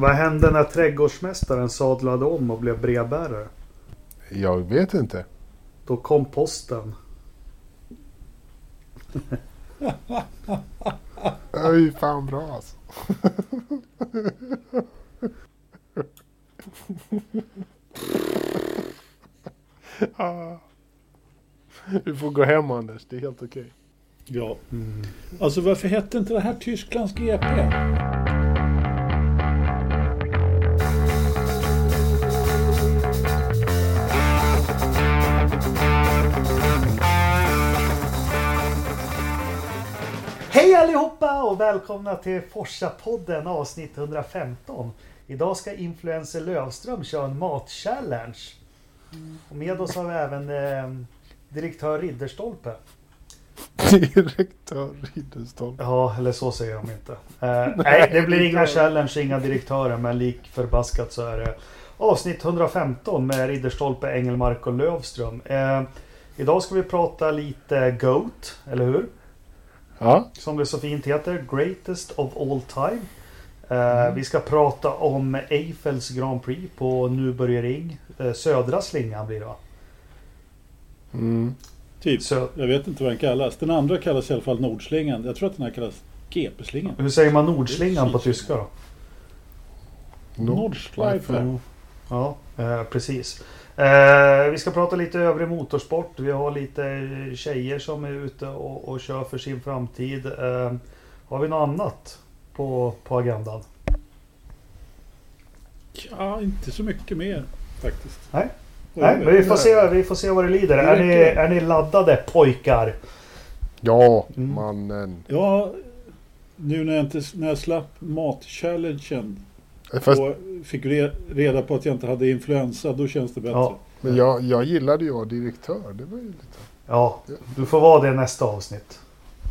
Vad hände när trädgårdsmästaren sadlade om och blev brevbärare? Jag vet inte. Då kom posten. Det är ju fan bra alltså. Ah. Du får gå hem Anders, det är helt okej. Ja. Alltså varför hette inte det här Tysklands GP? Hej allihopa och välkomna till Forsa-podden avsnitt 115. Idag ska influencer Lövström köra en mat-challenge. Och med oss har vi även eh, direktör Ridderstolpe. Direktör Ridderstolpe. Ja, eller så säger de inte. Eh, nej, det blir inga challenge, inga direktörer, men lik förbaskat så är det avsnitt 115 med Ridderstolpe, Engelmark och Lövström. Eh, idag ska vi prata lite GOAT, eller hur? Ja, Som det så fint heter, Greatest of All Time. Eh, Vi ska prata om Eiffels Grand Prix på Nürburgring. Eh, södra slingan blir det va? mm. Typ. Så, Jag vet inte vad den kallas. Den andra kallas i alla fall Nordslingan. Jag tror att den här kallas GP-slingan. hur säger man nordslingan på tyska då? Nordschleife. Ja, eh, precis. Eh, vi ska prata lite övrig motorsport. Vi har lite tjejer som är ute och, och kör för sin framtid. Eh, har vi något annat på, på agendan? Ja, inte så mycket mer faktiskt. Nej. Nej, men vi får se, vi får se vad det lider. Det Är ni, är ni laddade pojkar? Ja, Mm. mannen. Ja, nu när jag, inte, när jag slapp mat-challengen Fast, och fick re, reda på att jag inte hade influensa, då känns det bättre. Ja. men jag, jag gillade ju att vara direktör. Det var ju lite... Ja, du får vara det nästa avsnitt.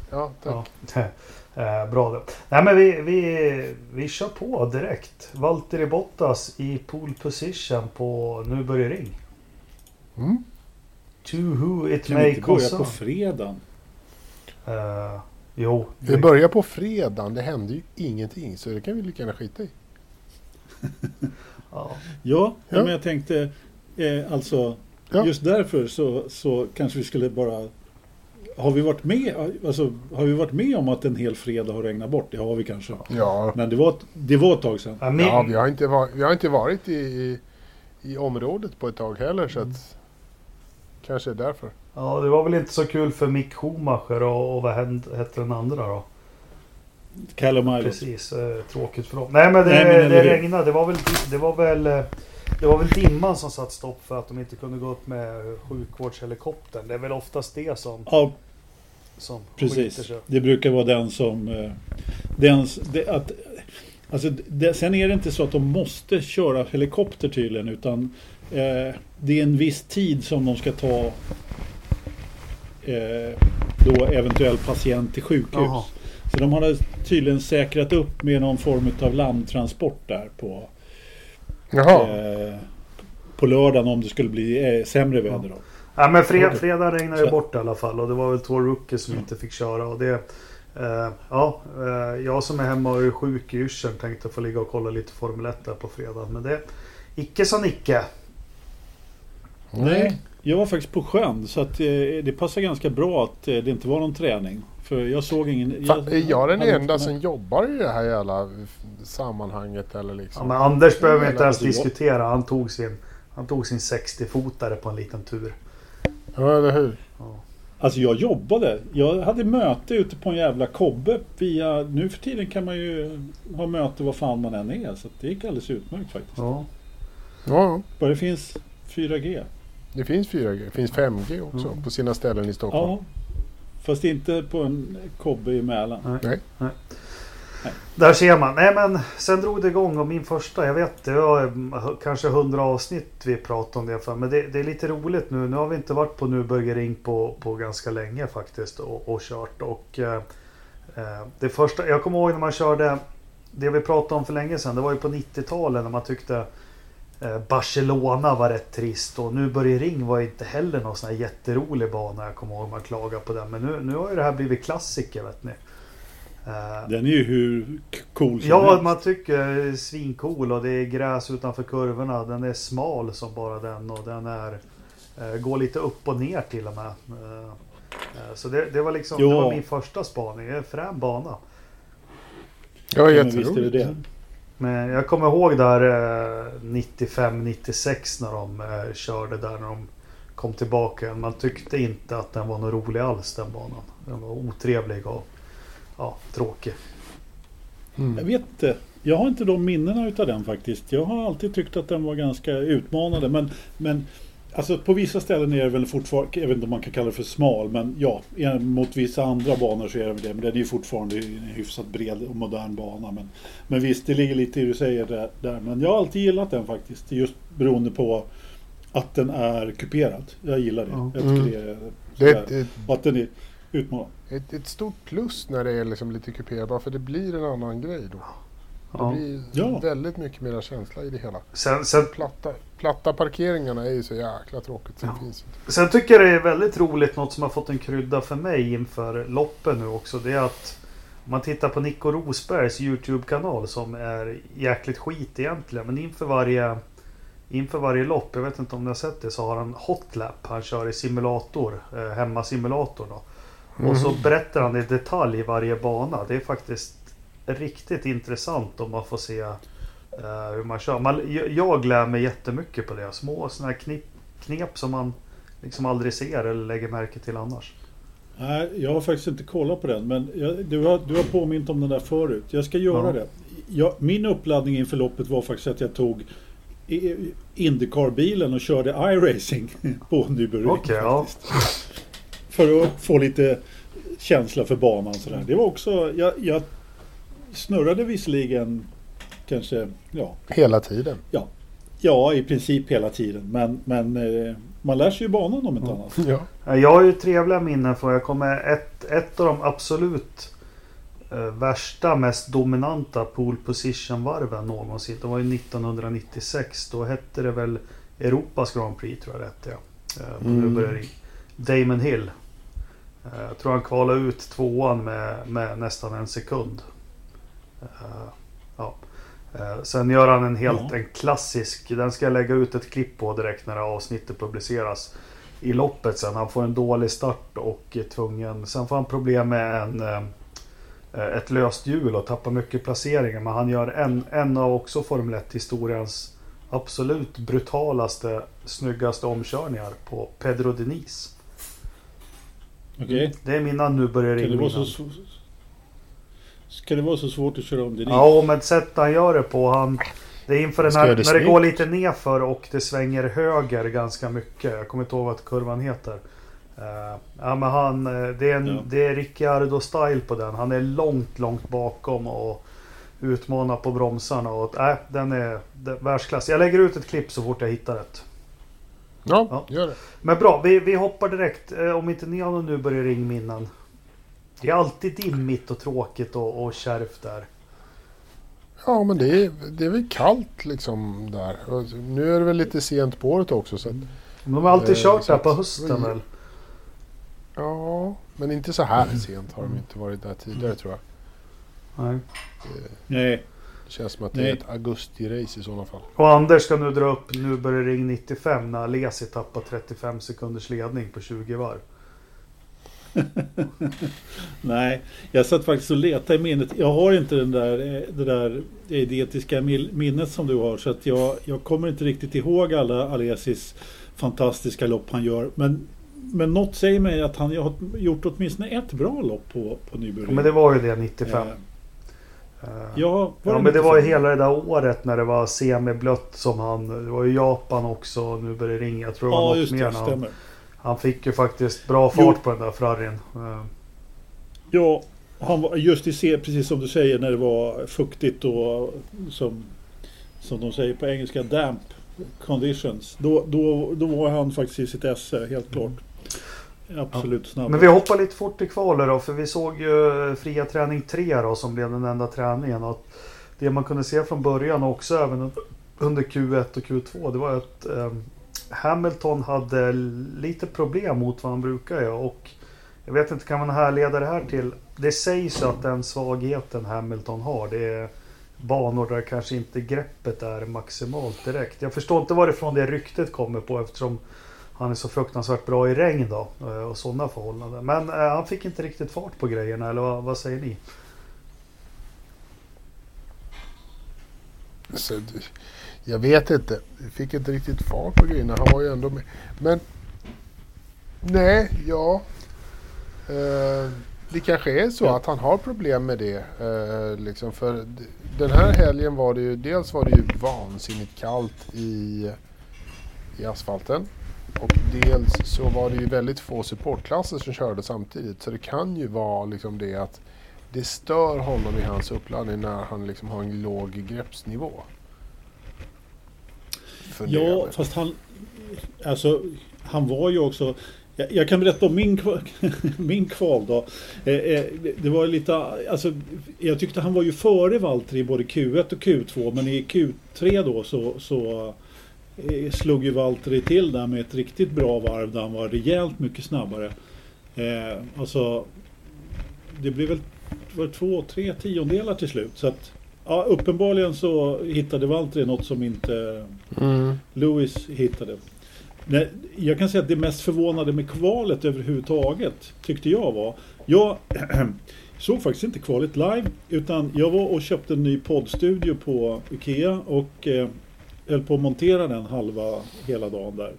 Ja, tack. Ja. Eh, Bra det. Nej men vi, vi, vi kör på direkt. Valtteri Bottas i pole position på Nürburgring. Mm. To who it Kan vi may inte börja på concern. fredagen? Uh, jo. Vi börjar på fredagen. Det hände ju ingenting. Så det kan vi lika gärna skita i. Ja. Ja, men jag tänkte eh, alltså Ja. just därför så, så kanske vi skulle bara har vi, varit med, alltså, har vi varit med om att en hel fredag har regnat bort? Det har vi kanske. Ja, Men det var, ett- det var ett tag sedan. Ja, vi, har inte varit, vi har inte varit i, i, området på ett tag heller. Så att, kanske är därför. ja, det var väl inte så kul för Mick Schumacher och, och vad hände, hette den andra då? Callum Island. Precis, eh, tråkigt för dem. Nej men det, Nej, men det regnade. Det var väl, det var väl eh, det var väl dimman som satt stopp för att de inte kunde gå upp med sjukvårdshelikoptern. Det är väl oftast det som, Ja, som precis. sig. Det brukar vara den som... eh, Den, det, att, alltså, det, sen är det inte så att de måste köra helikopter tydligen utan eh, det är en viss tid som de ska ta eh, då eventuell patient till sjukhus. Jaha. Så de hade tydligen säkrat upp med någon form av landtransport där på, Jaha. eh, på lördagen om det skulle bli eh, sämre väder. Då. Ja men fred, fredag regnade ju Så- bort i alla fall och det var väl två rookies som inte fick köra. Och det, eh, ja, eh, jag som är hemma och är sjuk i yrseln tänkte få ligga och kolla lite Formel 1 där på fredag. Men det, icke sa Nicke. Nej, jag var faktiskt på sjön så att eh, det passar ganska bra att eh, det inte var någon träning. För jag såg ingen... Fan, är jag den enda som jobbar i det här jävla sammanhanget eller Ja, liksom? men Anders behöver inte ens diskutera. Han tog sin, han tog sin 60-fotare på en liten tur. Ja, eller hur? Alltså jag jobbade. Jag hade möte ute på en jävla kobbe via... Nu för tiden kan man ju ha möte var fan man än är. Så det gick alldeles utmärkt faktiskt. Ja. Ja, Bara det finns 4G. Det finns 4G. Det finns 5G också Mm. på sina ställen i Stockholm. Ja. Fast inte på en kobbe i Mälaren. Nej. Nej. Där ser man. Nej men sen drog det igång och min första, jag vet det var kanske 100 avsnitt vi pratade om det för. Men det, det är lite roligt nu. Nu har vi inte varit på Nürburgring på, på ganska länge faktiskt och, och kört. Och eh, eh, det första, jag kommer ihåg när man körde det vi pratade om för länge sedan. Det var ju på 90-talet när man tyckte Barcelona var rätt trist och Nürburgring var inte heller någon sån här jätterolig bana. Jag kommer ihåg man klagade på den. Men nu, nu har ju det här blivit klassiker vet ni. Eh, Den är ju hur cool som Ja, helst. man tycker svincool och det är gräs utanför kurvorna. Den är smal som bara den och den är eh, går lite upp och ner till och med. Eh, eh, så det, det var liksom det Ja. var min första spaning. Det är en frän bana. Ja, Ja, jätteroligt. det. Men jag kommer ihåg där eh, 95-96 när de eh, körde där när de kom tillbaka. Man tyckte inte att den var något rolig alls den banan. Den var otrevlig och ja, tråkig. Jag Mm. vet inte. Jag har inte de minnena utav den faktiskt. Jag har alltid tyckt att den var ganska utmanande. Men, men alltså på vissa ställen är det väl fortfarande, jag vet inte om man kan kalla det för smal, men ja, mot vissa andra banor så är det det. Men den är ju fortfarande en hyfsat bred och modern bana. Men, men visst, det ligger lite i det du säger där, där. Men jag har alltid gillat den faktiskt. Just beroende på att den är kuperad. Jag gillar det. Ja. Jag tycker Mm. det är Det är sådär. ett, ett, Och att den är utmanande. ett, ett stort plus när det är liksom lite kuperat, bara för det blir en annan grej då. Det Ja. blir Ja. väldigt mycket mer känsla i det hela. Sen, sen Platta, platta parkeringarna är ju så jäkla tråkigt. Ja. det finns. Sen tycker jag det är väldigt roligt, något som har fått en krydda för mig inför loppen nu också. Det är att om man tittar på Nico Rosbergs YouTube-kanal som är jäkligt skit egentligen. Men inför varje, inför varje lopp, jag vet inte om ni har sett det, så har han hotlap. Han kör i simulator, eh, hemmasimulator då. Och så Mhm. berättar han i detalj varje bana. Det är faktiskt riktigt intressant om man får se eh, hur man kör. Man, jag- lär mig jättemycket på det. Små sådana här knip, knep som man liksom aldrig ser eller lägger märke till annars. Nej, jag har faktiskt inte kollat på den. Men jag, du, har, du har påmint om den där förut. Jag ska göra Ja. det. Jag, min uppladdning inför loppet var faktiskt att jag tog i- Indycar-bilen och körde iRacing på Nürburgring. Okej, ja. För att få lite känsla för banan. Sådär. Det var också... Jag, jag snurrade visserligen kanske... Ja, Hela tiden. ja, i princip hela tiden. Men, men eh, man lär sig ju banan om inte annat. Ja. Ja, Jag har ju trevliga minnen för jag kommer ett, ett av de absolut eh, värsta, mest dominanta pole position varven någonsin. Det var ju 1996. Då hette det väl Europas Grand Prix tror jag det hette. Ja. Eh, Mm. Damon Hill. Jag tror han kvalade ut tvåan med, med nästan en sekund. Eh, Ja. Eh, Sen gör han en helt Ja. en klassisk. Den ska jag lägga ut ett klipp på direkt när det avsnittet publiceras. I loppet sen. Han får en dålig start och är tvungen. Sen får han problem med en, eh, ett löst hjul och tappar mycket placeringar. Men han gör en, en av också Formel 1 historiens absolut brutalaste, snyggaste omkörningar på Pedro Diniz. Okej? Det är mina nu börjar ringa ska det vara så svårt att köra om det? Ja, men sättet han gör det på. Han, det är inför den här, göra när det det går lite nerför och det svänger höger ganska mycket. Jag kommer inte ihåg vad kurvan heter. Eh, ja, men han, eh, det är, en, Ja. det är Ricciardo-style på den. Han är långt, långt bakom och utmanar på bromsarna. Och, äh, den är det, världsklass. Jag lägger ut ett klipp så fort jag hittar ett. Ja, Ja. gör det. Men bra, vi, vi hoppar direkt. Eh, om inte ni har någon nu börjar ringminnen. Det är alltid dimmigt och tråkigt och, och kärvt där. Ja, men det är, det är väl kallt liksom där. Nu är det väl lite sent på året också. Så att, De har alltid Eh, kört där på hösten väl? ja, men inte så här sent har de inte varit där tidigare tror jag. Nej. Det, Nej. det känns som att det Nej. är ett augusti-race i sådana fall. Och Anders ska nu dra upp Nu börjar ring 95 när Alesi tappar 35 sekunders ledning på 20 varv. Nej, jag satt faktiskt och letade i minnet. Jag har inte den där, eh, det där idetiska minnet som du har. Så att jag, jag kommer inte riktigt ihåg alla Alesis fantastiska lopp han gör. Men, men något säger mig att han har gjort åtminstone ett bra lopp på, på Nybro. Ja, men det var ju det 95. Eh, Eh, ja, ja, men det var ju 95? hela det där året när det var semiblött som han... Det var ju Japan också. Nu börjar det ringa. Jag tror det var något mer. det. han. Han fick ju faktiskt bra fart Jo. på den där Ferrarin. Eh, Ja, han var just i se, precis som du säger, när det var fuktigt och som, som de säger på engelska, damp conditions. Då, då, då var han faktiskt i sitt esse, helt klart. Absolut snabb. Men vi hoppar lite fort i kvalet då. För vi såg ju fria träning 3 då som blev den enda träningen. Och det man kunde se från början också även under Q1 och Q2 det var att eh, Hamilton hade lite problem mot vad han brukar göra. Och jag vet inte, kan man härleda det här till det sägs ju att den svagheten Hamilton har det är banor där kanske inte greppet är maximalt direkt. Jag förstår inte varifrån det ryktet kommer på eftersom han är så fruktansvärt bra i regn då eh, och sådana förhållanden. Men eh, han fick inte riktigt fart på grejerna eller vad, vad säger ni? Så, jag vet inte. Jag fick inte riktigt fart på grejerna. Han var ju ändå med. Men nej, ja. Eh, det kanske är så Ja. att han har problem med det. Eh, liksom för den här helgen var det ju, dels var det ju vansinnigt kallt i, i asfalten. Och dels så var det ju väldigt få supportklasser som körde samtidigt. Så det kan ju vara liksom det att det stör honom i hans uppladdning när han liksom har en låg greppsnivå. Funderar Ja, fast han... Alltså, han var ju också... Jag, jag kan berätta om min, kval, min kvaldag. Eh, eh, det- var lite... Alltså, jag tyckte han var ju före Valtteri i både Q1 och Q2. Men i Q3 då så, så eh, slog ju Valtteri till där med ett riktigt bra varv där han var rejält mycket snabbare. Eh, alltså, det blev väl var två, tre tiondelar till slut. Så att, ja, uppenbarligen så hittade Valtteri något som inte Mm. Lewis hittade. Nej, jag kan säga att det mest förvånade med kvalet överhuvudtaget tyckte jag var. Jag såg faktiskt inte kvalet live utan jag var och köpte en ny poddstudio på Ikea och eh, höll på att montera den halva hela dagen där.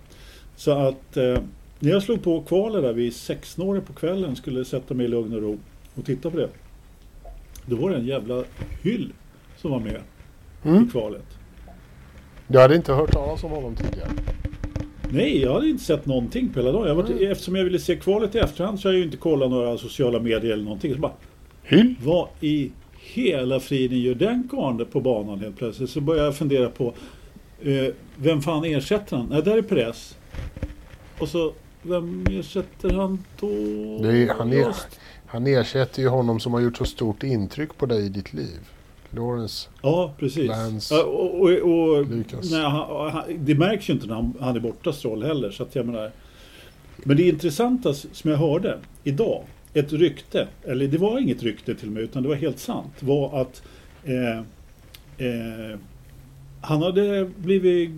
Så att eh, när jag slog på kvalet där vid sexsnåret på kvällen skulle sätta mig i lugn och ro och titta på det. Då var det en jävla hyll som var med Mm. i kvalet. Jag hade inte hört talas om honom tidigare. Nej, jag hade inte sett någonting på hela dagen. Jag var, Mm. Eftersom jag ville se kvalet i efterhand så har jag ju inte kollat några sociala medier eller någonting. Så bara, Hyll? vad i hela friden gör den karln på banan helt plötsligt? Så började jag fundera på eh, vem fan ersätter han? Nej, där är Perez. Och så, vem ersätter han då? Är, han, Just- han ersätter ju honom som har gjort så stort intryck på dig i ditt liv. Lawrence. Ja, precis. Lance, Ja, och, och, och, Lucas. nej, han, han, det märks ju inte när han, han är borta, Stroll heller. Så att jag menar, men det intressanta som jag hörde idag, ett rykte, eller det var inget rykte till och med, utan det var helt sant, var att eh, eh, han hade blivit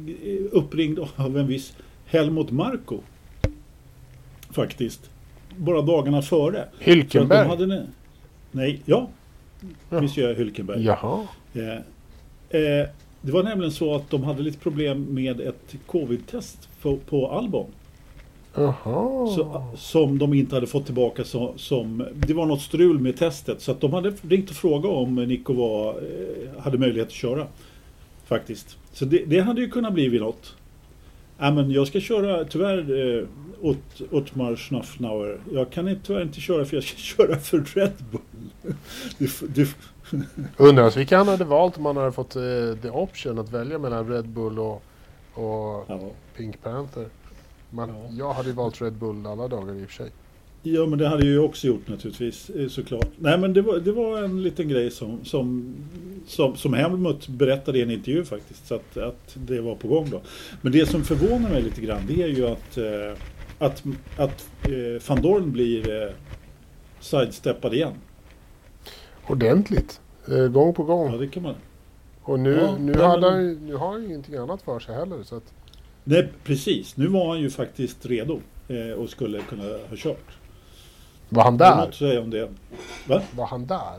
uppringd av en viss Helmut Marko. Faktiskt. Bara dagarna före. Hylkenberg? nej, ja. Ja. Monsieur Hülkenberg. Jaha. Eh, eh, det var nämligen så att de hade lite problem med ett covid-test på, på Albon. Så, som de inte hade fått tillbaka så, som... Det var något strul med testet. Så att de hade ringt och frågat om Nico var, eh, hade möjlighet att köra. Faktiskt. Så det, det hade ju kunnat bli något. Ja, men jag ska köra tyvärr eh, åt, Ottmar Schnaffnauer. Jag kan inte, tyvärr inte köra för jag ska köra för Red Bull. Du, du, Undrar vilka han hade valt om han hade fått eh, the option att välja mellan Red Bull och, och ja. Pink Panther. Men Ja. jag hade ju valt Red Bull alla dagar i och för sig. Ja, men det hade jag ju också gjort naturligtvis, eh, såklart. Nej, men det var, det var en liten grej som, som, som, som Helmut berättade i en intervju faktiskt. Så att, att det var på gång då. Men det som förvånar mig lite grann, det är ju att, eh, att, att eh, van Dorn blir sidesteppad igen. Ordentligt. Eh, gång på Ja, gång. det kan man. Och nu, Ja, nu, ja, hade han, nu har han ju ingenting annat för sig heller. Så att, Nej, precis. Nu var han ju faktiskt redo eh, och skulle kunna ha kört. var han något där? att säga om det. Va? Var han där?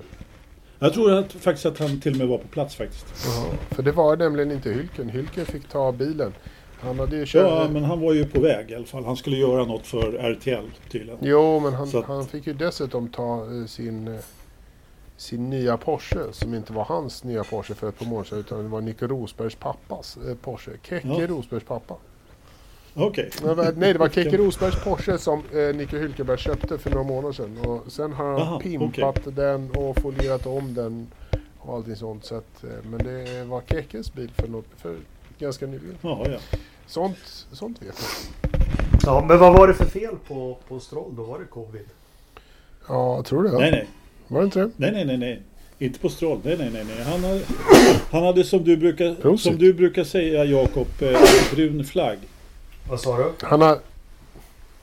Jag tror att, faktiskt att han till och med var på plats faktiskt. Jaha. För det var nämligen inte Hylken. Hylken fick ta bilen. Han hade ju kört... Ja, men han var ju på väg i alla fall. Han skulle göra något för RTL tydligen. Jo, men han, att- han fick ju dessutom ta eh, sin, eh, sin nya Porsche som inte var hans nya Porsche för ett par månader sedan utan det var Nico Rosbergs pappas eh, Porsche. Keke Ja. Rosbergs pappa. Okej. Nej, men- Nej, det var Keke Rosbergs Porsche som eh, Nico Hülkenberg köpte för några månader sedan. Och sen har han Aha, pimpat den och folierat om den och allting sånt. Så att, eh, men det var Kekes bil för, något, för ganska nyligen. Jaha, ja. Sånt, sånt vet jag. Ja, men vad var det för fel på, på Stroll då? Var det covid? Ja, jag tror det. Nej, nej. Var det inte det? Nej, nej, nej, nej. Inte på Stroll. Nej, nej, nej, nej. Han, hade, han hade som du brukar, Prosit. som du brukar säga Jakob, eh, brun flagg. Vad sa du? Han har...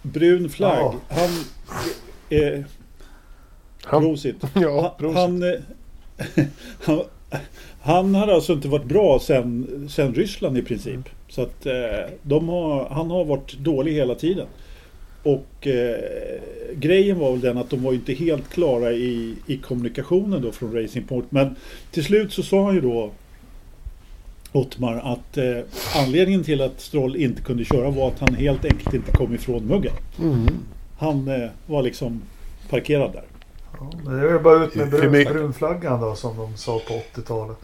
Brun flagg. Ja. Han... Eh, Han, Prosit. ja, prosit. Han, eh, han, han har alltså inte varit bra sen, sen Ryssland i princip. Så att eh, de har, han har varit dålig hela tiden. Och eh, grejen var väl den att de var inte helt klara i, i kommunikationen då från Racing Point. Men till slut så sa han ju då Ottmar att eh, anledningen till att Stroll inte kunde köra var att han helt enkelt inte kom ifrån muggen. Mm. Han eh, var liksom parkerad där. Ja, men det är väl bara ut med brun, brunflaggan då som de sa på 80-talet.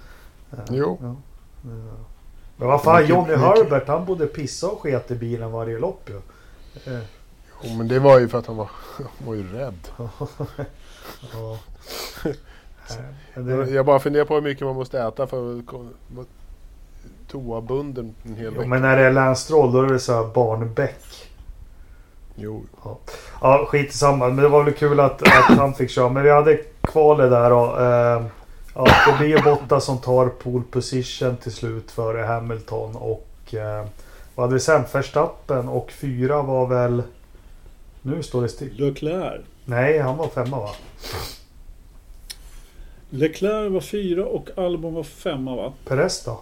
Eh, Jo. Ja. Eh, Men vad fan, Johnny Herbert han både pissade och sket i bilen varje lopp ju. Jo, men det var ju för att han var, han var ju rädd. ja. Det- Jag bara funderar på hur mycket man måste äta för att toabunden en hel vecka. men när det är Lance Stroll då är det så här barnbäck. Jo. Ja, skit i samma. Men det var väl kul att, att han fick köra. Men vi hade kvalet där och eh, ja, det blir ju Botta som tar pole position till slut före Hamilton. Och eh, vad hade vi sen? Verstappen och fyra var väl... Nu står det still. Leclerc. Nej, han var femma va? Leclerc var fyra och Albon var femma va? Perez då?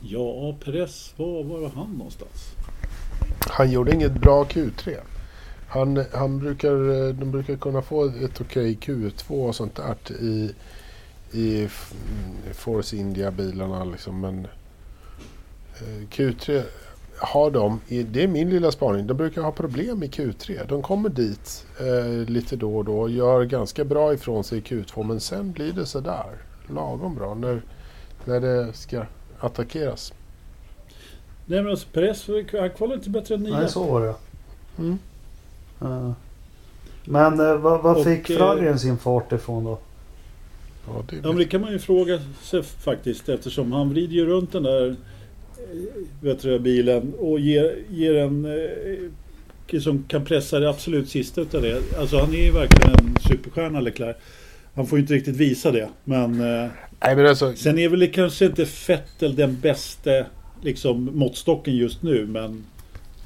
Ja, Perez, var, var var han någonstans? Han gjorde inget bra Q3. Han, han brukar, de brukar kunna få ett okej Q2 och sånt där i, i Force India-bilarna. Liksom. Men eh, Q3 har de, det är min lilla spaning, de brukar ha problem i Q3. De kommer dit eh, lite då och då och gör ganska bra ifrån sig i Q2 men sen blir det sådär lagom bra när, när det ska attackeras. Nej men alltså Perez, han kvalade inte bättre än nio. Nej, så var det. Mm. Eh, Men eh, vad, vad Och, fick eh, Ferrarin sin fart ifrån då? Ja, det, Ja men det kan man ju fråga sig faktiskt eftersom han vrider ju runt den där eh, vet du, bilen och ger, ger en eh, som kan pressa det absolut sista utav det. Alltså han är ju verkligen en superstjärna Leclerc. Han får ju inte riktigt visa det. Men eh, nej, men alltså, sen är väl kanske inte Vettel den bästa liksom, måttstocken just nu. Men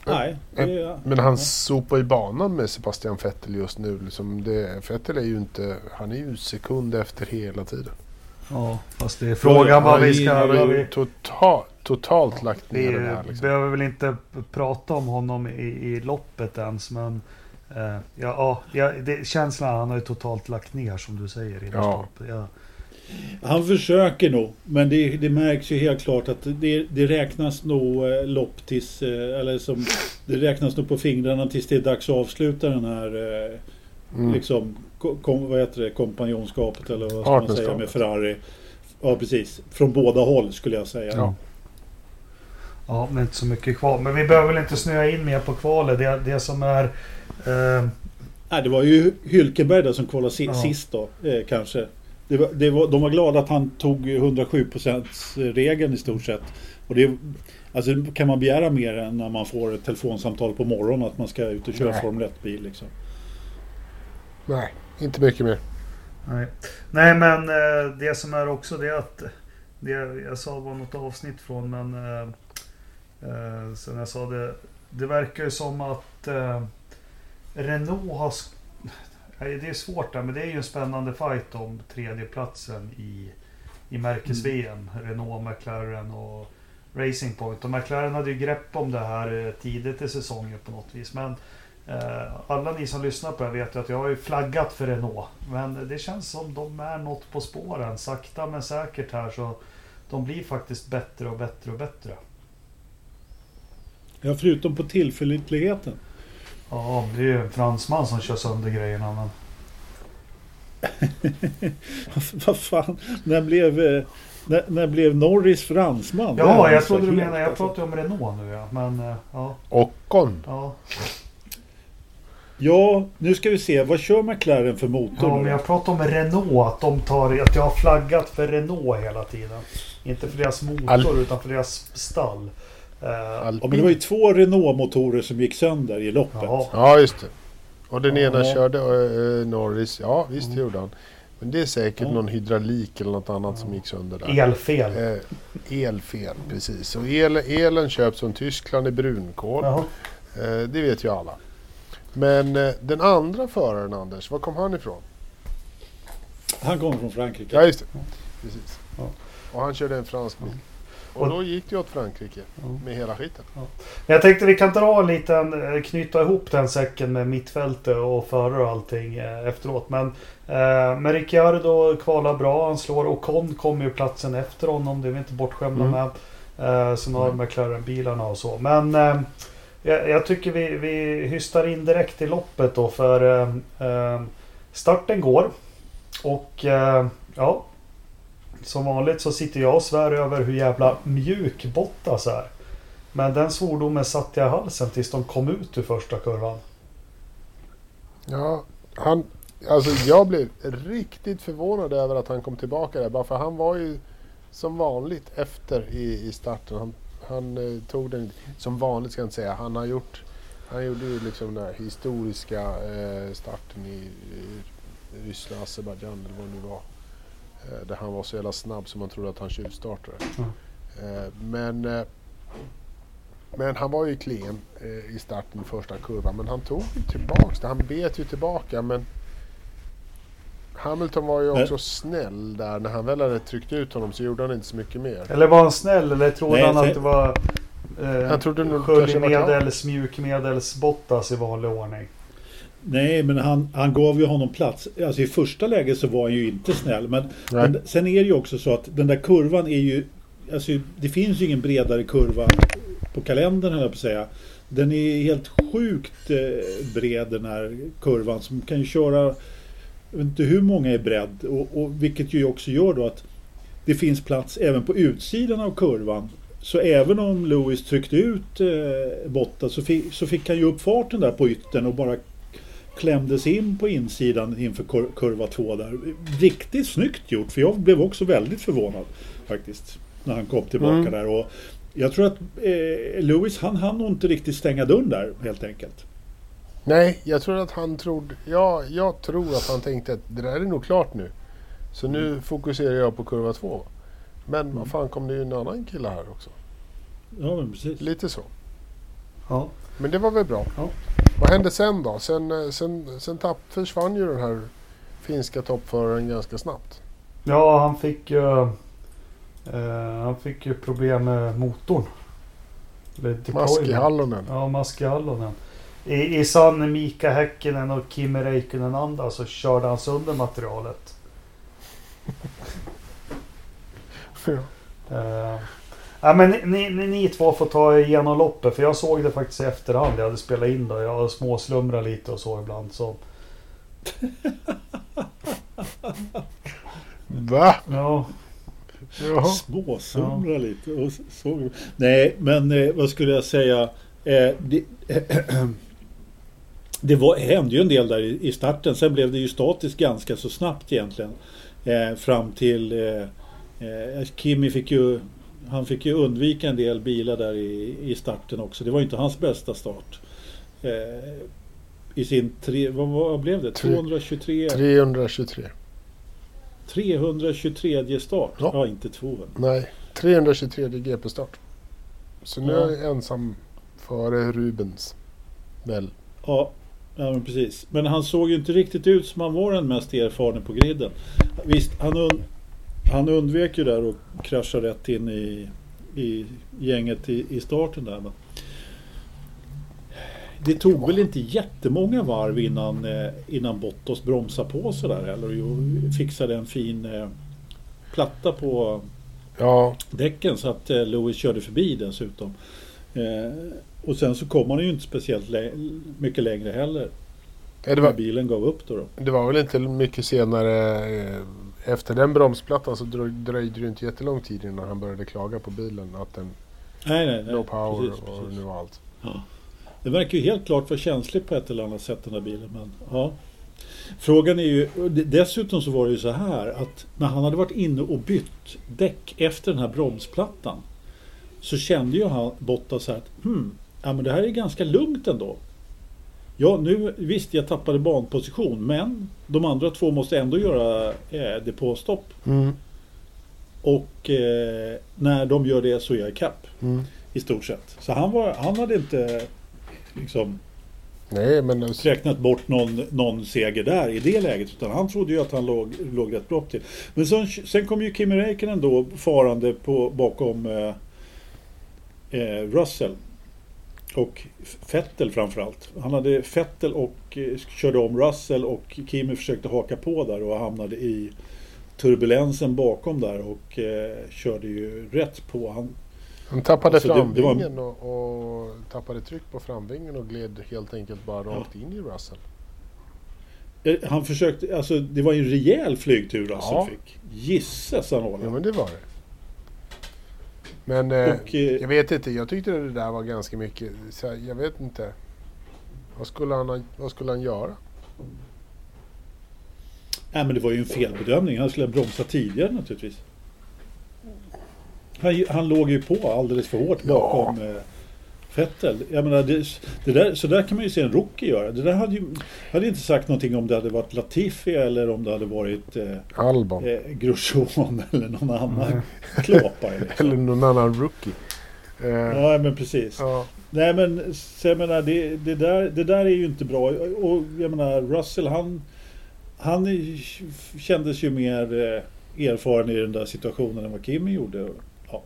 nej. Det, Men han sopar ju banan med Sebastian Vettel just nu. Liksom det, Vettel är ju inte, han är ju sekund efter hela tiden. Ja, fast det är frågan vad vi ska... Han vi, ju tota, totalt lagt ner Vi den här. Liksom. behöver väl inte prata om honom i, i loppet ens men eh, ja, ja, ja, det, känslan han har ju totalt lagt ner som du säger. I Ja. ja. Han försöker nog, men det, det märks ju helt klart att det, det räknas nog eh, lopp tills, eh, eller som, det räknas nog på fingrarna tills det är dags att avsluta den här eh, Mm. liksom, ko- kom, vad heter det, kompanjonskapet eller vad ska man säga med Ferrari. Ja precis, från båda håll skulle jag säga. Ja. Ja, men inte så mycket kvar. Men vi behöver väl inte snöa in mer på kvalet. Det, det som är... Eh, Nej, det var ju Hylkenberg där som kvalade si, Ja. sist då, eh, kanske. Det var, det var, de var glada att han tog 107% regeln i stort sett. Och det, alltså, kan man begära mer än när man får ett telefonsamtal på morgonen att man ska ut och köra Nej. Formel 1-bil. Liksom. Nej, inte mycket mer. nej. nej, men eh, det som är också det att... Det jag sa var något avsnitt från men... Eh, sen jag sa det. Det verkar ju som att eh, Renault har... Det är svårt där men det är ju en spännande fight om tredjeplatsen i, i märkes-VM. Renault, McLaren och Racing Point. Och McLaren hade ju grepp om det här eh, tidigt i säsongen på något vis. Men eh, alla ni som lyssnar på det vet ju att jag har ju flaggat för Renault. Men det känns som de är något på spåren. Sakta men säkert här så de blir faktiskt bättre och bättre och bättre. Ja, förutom på tillförlitligheten. Ja, det är ju en fransman som kör sönder grejerna. Men... Vad fan, när blev, eh, när, när blev Norris fransman? Ja, jag alltså trodde du menade... Jag alltså. pratar ju om Renault nu ja. Men eh, ja. Ocon. ja. Ja, nu ska vi se. Vad kör McLaren för motor Ja, nu? men jag pratar om Renault. Att, de tar, att jag har flaggat för Renault hela tiden. Inte för deras motor All- utan för deras stall. Eh, Ja, men det var ju två Renault-motorer som gick sönder i loppet. ja, Ja, just det. Och den ena Ja. körde eh, Norris. Ja, visst Mm. det gjorde han. Men det är säkert Ja. någon hydraulik eller något annat som gick sönder där. elfel. Eh, elfel, precis. Och el, elen köps från Tyskland i brunkol. Eh, det vet ju alla. Men eh, den andra föraren Anders, var kom han ifrån? Han kommer från Frankrike. Ja just det. Precis. Ja. Och han körde en fransk bil. Och Och- då gick det åt Frankrike Ja. med hela skiten. Men jag tänkte vi kan dra en liten, eh, knyta ihop den säcken med mittfältet och förare och allting eh, efteråt. Men, eh, men Ricciardo kvalar bra. Han slår Ocon kommer ju platsen efter honom. Det är vi inte bortskämda Mm. med. Eh, sen har McLaren-bilarna och så. Men eh, jag, jag tycker vi, vi hystar in direkt i loppet då för eh, eh, starten går. Och ja, som vanligt så sitter jag och svär över hur jävla mjuk Bottas är. Men den svordomen satte jag i halsen tills de kom ut ur första kurvan. Ja, han, alltså jag blev riktigt förvånad över att han kom tillbaka där. Bara för han var ju som vanligt efter i, i starten. Han, han eh, tog den, som vanligt ska jag inte säga, han har gjort han gjorde ju liksom den här historiska eh, starten i, i Ryssland, Azerbajdzjan eller vad det nu var. Eh, där han var så jävla snabb som man trodde att han tjuvstartade. Mm. Eh, men, eh, men han var ju klen eh, i starten första kurvan. Men han tog ju tillbaks det. Han bet ju tillbaka men Hamilton var ju Men- också snäll där. När han väl hade tryckt ut honom så gjorde han inte så mycket mer. Eller var han snäll eller trodde Nej, han att det var eh, Han trodde nog kanske det var klart. sköljmedels, mjukmedels Bottas i vanlig ordning? Nej, men han, han gav ju honom plats. Alltså i första läget så var han ju inte snäll. Men, men sen är det ju också så att den där kurvan är ju... Alltså det finns ju ingen bredare kurva på kalendern höll jag på att säga. Den är helt sjukt eh, bred den här kurvan. Som kan ju köra... Jag vet inte hur många är bredd. Och, och vilket ju också gör då att det finns plats även på utsidan av kurvan. Så även om Lewis tryckte ut eh, Bottas så så fick han ju upp farten där på yttern och bara klämdes in på insidan inför kur kurva 2 där. Riktigt snyggt gjort för jag blev också väldigt förvånad faktiskt. När han kom tillbaka Mm. där. Och jag tror att eh, Lewis han hann nog inte riktigt stänga dörren där helt enkelt. Nej, jag tror att han trodde... Ja, jag tror att han tänkte att det där är nog klart nu. Så nu Mm. fokuserar jag på kurva två. Men vad fan kom det ju en annan kille här också. Ja men precis. Lite så. Ja. Men det var väl bra. Ja. Vad hände sen då? Sen, eh, sen, sen tapp, försvann ju den här finska toppföraren ganska snabbt. Ja, han fick ju... Eh, han fick ju problem med motorn. Deployment. Maskihallonen. Ja, Maskihallonen. I, I sann Mika Häkkinen och Kimi Räikkönen anda så körde han sönder materialet. Ja. Uh, ja, men ni, ni, ni, två får ta igenom loppet för jag såg det faktiskt i efterhand. Jag hade spelat in det. Jag har småslumrat lite och så ibland. Så. Va? Ja, Jaha. Småsumra lite. Och så. Nej, men eh, vad skulle jag säga? Eh, det, det var, hände ju en del där i, i starten. Sen blev det ju statiskt ganska så snabbt egentligen. Eh, fram till eh, eh, Kimi fick ju han fick ju undvika en del bilar där i, i starten också. Det var inte hans bästa start. Eh, I sin tre, vad, vad blev det? Tre- 223? 323. 323 start? Ja. Ja, inte 200. Nej, 323 GP-start. Så nu Ja. är jag ensam före Rubens. Väl? Ja, ja men precis. Men han såg ju inte riktigt ut som han var den mest erfarne på griden. Visst, han, han undvek ju där och kraschade rätt in i, i gänget i, i starten där. Men det tog väl inte jättemånga varv innan, eh, innan Bottas bromsade på sådär heller och fixade en fin eh, platta på Ja, däcken så att eh, Lewis körde förbi dessutom. Och sen så kom han ju inte speciellt lä- mycket längre heller. det När var, bilen gav upp då. då. det var väl inte mycket senare. Efter den bromsplattan så dröj- dröjde det inte jättelång tid innan han började klaga på bilen. Att den Nej, nej, nej. no power precis, och precis. nu var allt. Ja. Det verkar ju helt klart vara känsligt på ett eller annat sätt den här bilen. Men, ja. Frågan är ju, och dessutom så var det ju så här att när han hade varit inne och bytt däck efter den här bromsplattan så kände ju han Bottas så här att hmm, ja, men det här är ganska lugnt ändå. Ja, nu visst jag tappade banposition men de andra två måste ändå göra eh, depåstopp. Mm. Och eh, när de gör det så är jag ikapp Mm. i stort sett. Så han, var, han hade inte liksom Nej, men... räknat bort någon, någon seger där i det läget. Utan han trodde ju att han låg, låg rätt bra till. Men sen, sen kom ju Kimi Räikkönen då farande på, bakom eh, eh, Russell. Och Fettel framförallt. Han hade Fettel och eh, körde om Russell och Kimi försökte haka på där och hamnade i turbulensen bakom där och eh, körde ju rätt på. Han, Han tappade Alltså, det- det var- framvingen och, och tappade tryck på framvingen och gled helt enkelt bara rakt in i Russell. eh, han försökte, alltså det var ju en rejäl flygtur Russell Ja. fick. Gisses han Ja men det var det. Men eh, Och, eh, jag vet inte, jag tyckte det där var ganska mycket, här, jag vet inte. Vad skulle han, ha- vad skulle han göra? Nej men det var ju en felbedömning. Han skulle ha bromsat tidigare naturligtvis. Han, han låg ju på alldeles för hårt bakom eh, Vettel. Jag menar, det, det där, så där kan man ju se en rookie göra. Det där hade ju hade inte sagt någonting om det hade varit Latifi eller om det hade varit eh, Albon. eh, Grosjean eller någon annan klapare. Liksom. Eller någon annan rookie. Eh, Ja men precis. ja. Nej men så jag menar det, det, där, det där är ju inte bra. Och jag menar Russell han, han kändes ju mer eh, erfaren i den där situationen än vad Kimi gjorde. Ja.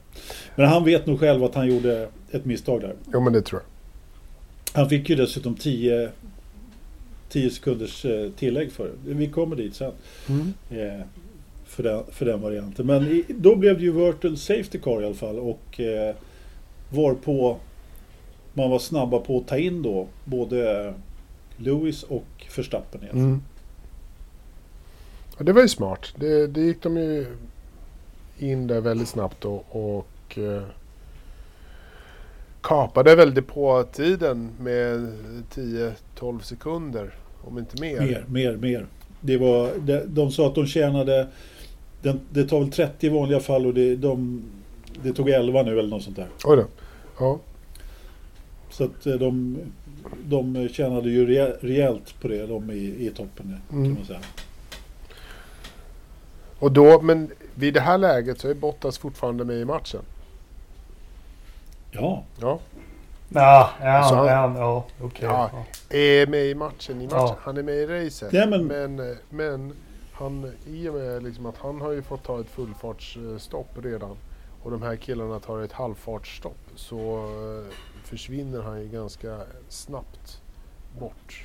Men han vet nog själv att han gjorde ett misstag där. Jo men det tror jag. Han fick ju dessutom 10 10 sekunders eh, tillägg för det. Vi kommer dit sen. Eh, för, den, för den varianten. Men i, då blev det ju Virtual Safety Car i alla fall. Och eh, var på man var snabba på att ta in då både Lewis och Verstappen. Mm. Ja, det var ju smart. Det, det gick de ju in där väldigt snabbt och, och eh, kapade väl depåtiden med 10-12 sekunder. Om inte mer. Mer, mer, mer. Det var, de, de sa att de tjänade den, det tar väl 30 i vanliga fall och det, de, det tog 11 nu eller något sånt där. Oj då. Ja. Så att eh, de, de tjänade ju rejä- rejält på det, de i, i toppen kan Mm. man säga. Och då, men vid det här läget så är Bottas fortfarande med i matchen. Ja, Ja. Ja, ja, Så han- ja, ja okej. Ja. Ja. Är med i matchen. I matchen. Ja. Han är med i racet. Ja, men- men, men han, i och med liksom att han har ju fått ta ett fullfartsstopp redan. Och de här killarna tar ett halvfartsstopp. Så eh, försvinner han ju ganska snabbt bort.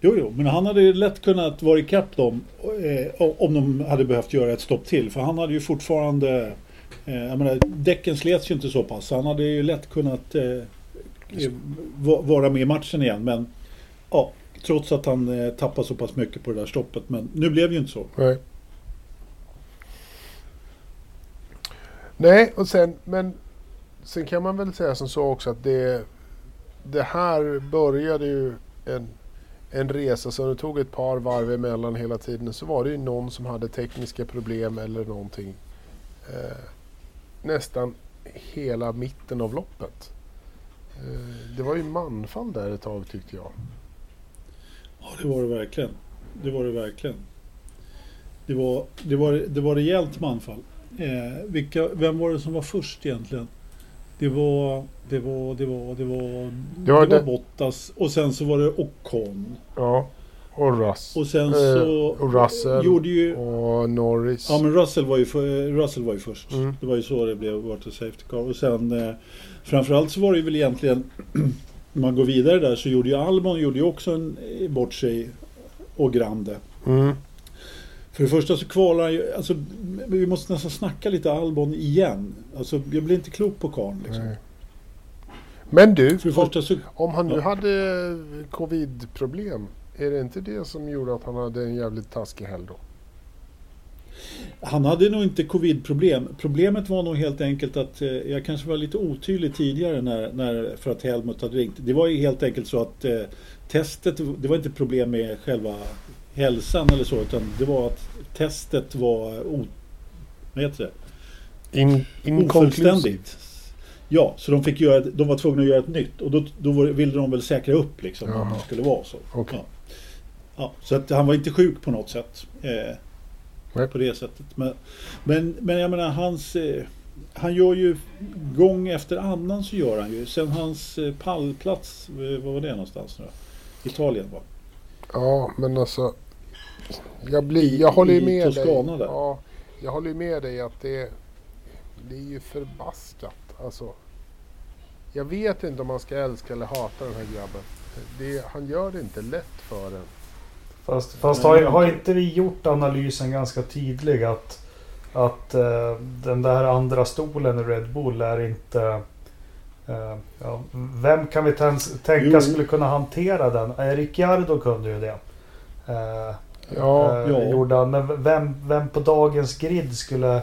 Jo, jo, men han hade ju lätt kunnat vara ikapp dem eh, om de hade behövt göra ett stopp till. För han hade ju fortfarande... Eh, jag menar, däcken slets ju inte så pass. Han hade ju lätt kunnat eh, eh, va- vara med i matchen igen. Men ja, trots att han eh, tappade så pass mycket på det där stoppet. Men nu blev det ju inte så. Nej. Nej, och sen, men sen kan man väl säga som så också att det, det här började ju en, en resa så det tog ett par varv emellan hela tiden. Så var det ju någon som hade tekniska problem eller någonting. Eh, nästan hela mitten av loppet. Eh, det var ju manfall där ett tag tyckte jag. Ja, det var det verkligen. Det var det verkligen. Det var, det var, det var rejält manfall. Eh, vilka, vem var det som var först egentligen? Det var, det var, det var, det var, det var var, det- Bottas och sen så var det Ocon. Ja, och Russ. Och sen Eh, så och Russell. gjorde ju... Och Norris. Ja men Russell var ju, för, Russell var ju först. Mm. Det var ju så det blev Water Safety Car. Och sen eh, framförallt så var det ju väl egentligen om man går vidare där så gjorde ju Albon gjorde ju också en eh, bort sig och Grande. Mm. För det första så kvalar han ju, alltså vi måste nästan snacka lite Albon igen. Alltså jag blir inte klok på karln liksom. Nej. Men du, om, så, om han nu Ja. hade covid-problem, är det inte det som gjorde att han hade en jävligt taskig helg då? han hade nog inte covid-problem. Problemet var nog helt enkelt att eh, jag kanske var lite otydlig tidigare när, när, för att Helmut hade ringt. Det var ju helt enkelt så att eh, testet, det var inte problem med själva hälsan eller så utan det var att testet var o, vad heter det? In, ofullständigt. Ja, så de, fick göra, de var tvungna att göra ett nytt och då, då ville de väl säkra upp liksom om Jaha. det skulle vara så. Okej. Ja. Ja, så att han var inte sjuk på något sätt. Eh, på det sättet. Men, men, men jag menar hans... Eh, han gör ju gång efter annan så gör han ju. Sen hans eh, pallplats, eh, vad var det någonstans nu? Italien va? Ja, men alltså. Jag, blir, jag håller ju med Toscana dig. där. Ja, jag håller ju med dig att det, det är ju förbaskat. Alltså, jag vet inte om man ska älska eller hata den här grabben. Det, han gör det inte lätt för en. Fast, fast har, har inte vi gjort analysen ganska tydlig att, att eh, den där andra stolen i Red Bull är inte... eh, ja, vem kan vi tän- tänka Jo. skulle kunna hantera den? Eh, Ricciardo kunde ju det. Eh, Ja, eh, ja. Gjorde han. Men vem, vem på dagens grid skulle...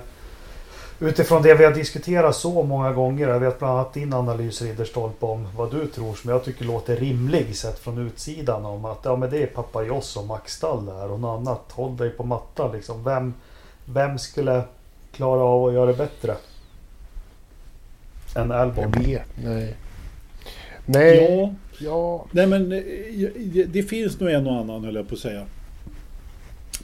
Utifrån det vi har diskuterat så många gånger. Jag vet bland annat din analys Ridderstolpe om vad du tror som jag tycker låter rimlig sett från utsidan. Om att ja, men det är Papayos och Max Stall där och något annat. Håll dig på mattan liksom. Vem, vem skulle klara av att göra det bättre? Än Albon? jag vet. Nej. Nej. Ja, Ja. nej men eh, det- det finns nog en och annan höll jag på att säga.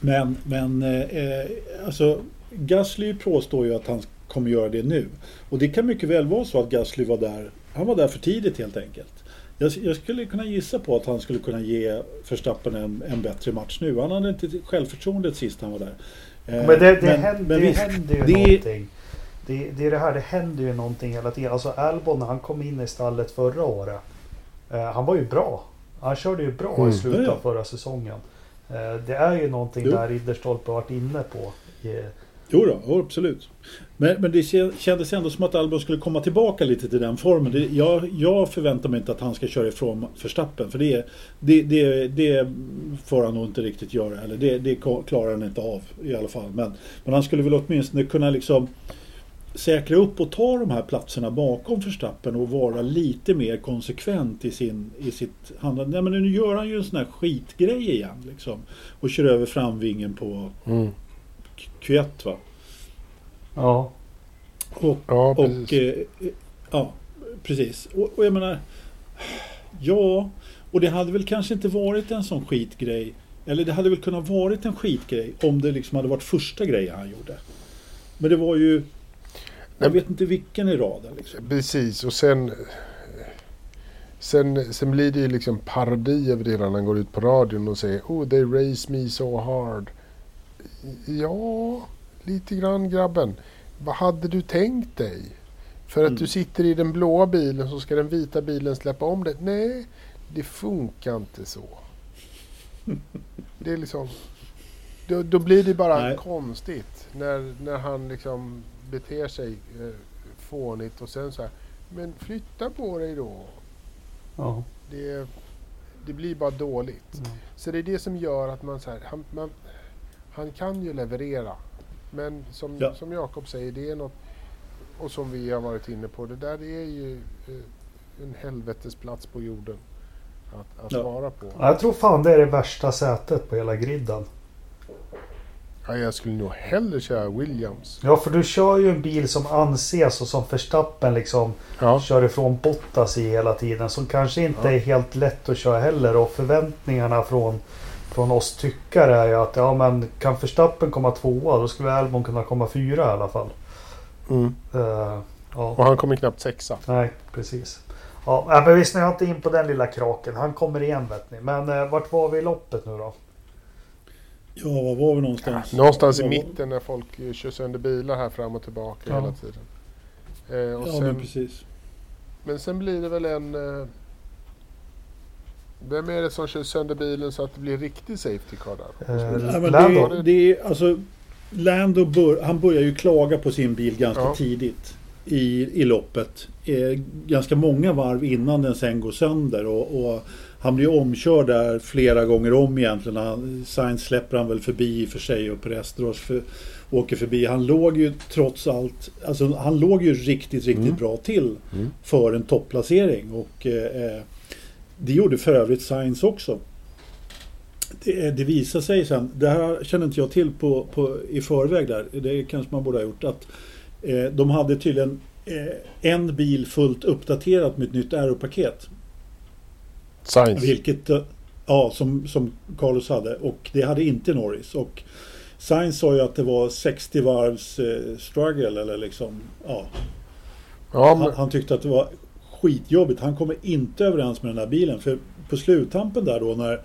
Men, men eh, alltså Gasly påstår ju att han kommer göra det nu. Och det kan mycket väl vara så att Gasly var där. Han var där för tidigt helt enkelt. Jag, jag skulle kunna gissa på att han skulle kunna ge Verstappen en, en bättre match nu. Han hade inte självförtroendet sist han var där. Eh, Men det, det, händer, men det visst, händer ju det- någonting. Det, det är det här, det händer ju någonting hela tiden. Alltså Albon när han kom in i stallet förra året. Eh, han var ju bra. Han körde ju bra Mm. i slutet av förra säsongen. Eh, det är ju någonting Jo. där Ridderstolpe varit inne på. Eh, Jo då, jo, absolut. Men, men det kändes ändå som att Albon skulle komma tillbaka lite till den formen. Det, jag, jag förväntar mig inte att han ska köra ifrån Verstappen. För det, det, det, det får han nog inte riktigt göra. Eller det, det klarar han inte av i alla fall. Men, men han skulle väl åtminstone kunna liksom säkra upp och ta de här platserna bakom Verstappen och vara lite mer konsekvent i, sin, i sitt handlande. Nej, men nu gör han ju en sån här skitgrej igen. Liksom, och kör över framvingen på Mm. Q1 va. ja. Och, Ja, och precis. eh, ja, precis. Och, och jag menar, ja, och det hade väl kanske inte varit en sån skitgrej. Eller det hade väl kunnat varit en skitgrej om det liksom hade varit första grejen han gjorde. Men det var ju, jag vet inte vilken i raden liksom. Precis och sen Sen, sen blir det ju liksom parodi över det när han går ut på radion och säger Oh they race me so hard. Ja, lite grann grabben. Vad hade du tänkt dig? För att Mm. du sitter i den blåa bilen så ska den vita bilen släppa om dig. Nej, det funkar inte så. Det är liksom... Då, då blir det bara Nej. konstigt när, när han liksom beter sig eh, fånigt och sen så här. Men flytta på dig då. ja. Det, det blir bara dåligt. Mm. Så det är det som gör att man så här, han, man, han kan ju leverera. Men som, Ja. som Jakob säger, det är något, och som vi har varit inne på, det där är ju eh, en helvetesplats på jorden att, att Ja. vara på. Ja, Jag tror fan det är det värsta sätet på hela griden. Ja, jag skulle nog hellre köra Williams. Ja, för du kör ju en bil som anses och som Verstappen liksom Ja, kör ifrån Bottas i hela tiden. Som kanske inte Ja. är helt lätt att köra heller. Och förväntningarna från, från oss tyckare är ju att ja men kan Verstappen komma tvåa då skulle Albon kunna komma fyra i alla fall. mm. Eh, ja, och han kommer knappt sexa. nej precis. Ja, men vi snöar inte in på den lilla kraken. Han kommer igen vet ni. Men eh, vart var vi i loppet nu då? Ja, var var vi någonstans? Någonstans i mitten när folk eh, kör sönder bilar här fram och tillbaka Ja. hela tiden. Eh, och Ja, sen, men men, precis. sen blir det väl en... Eh, vem är det som kör sönder bilen så att det blir riktig safety car där? Eh, Ja, men Lando? det, det är alltså Lando bör, han börjar ju klaga på sin bil ganska Ja. tidigt i, i loppet. Eh, ganska många varv innan den sen går sönder. Och, och han blir omkörd där flera gånger om egentligen. Han, Sainz släpper han väl förbi i och för sig och Perestros för, åker förbi. Han låg ju trots allt, alltså han låg ju riktigt, riktigt Mm. bra till Mm. för en topplacering. Och eh, det gjorde för övrigt Sainz också. Det, det visar sig sen, det här känner inte jag till på, på, i förväg där, det kanske man borde ha gjort, att eh, de hade tydligen eh, en bil fullt uppdaterat med ett nytt aeropaket. Science. Vilket, eh, ja, som, som Carlos hade och det hade inte Norris. Och Sainz sa ju att det var 60 varvs eh, struggle eller liksom, ja, Ja, han, men, han tyckte att det var skitjobbigt. Han kommer inte överens med den här bilen. För på sluttampen där då när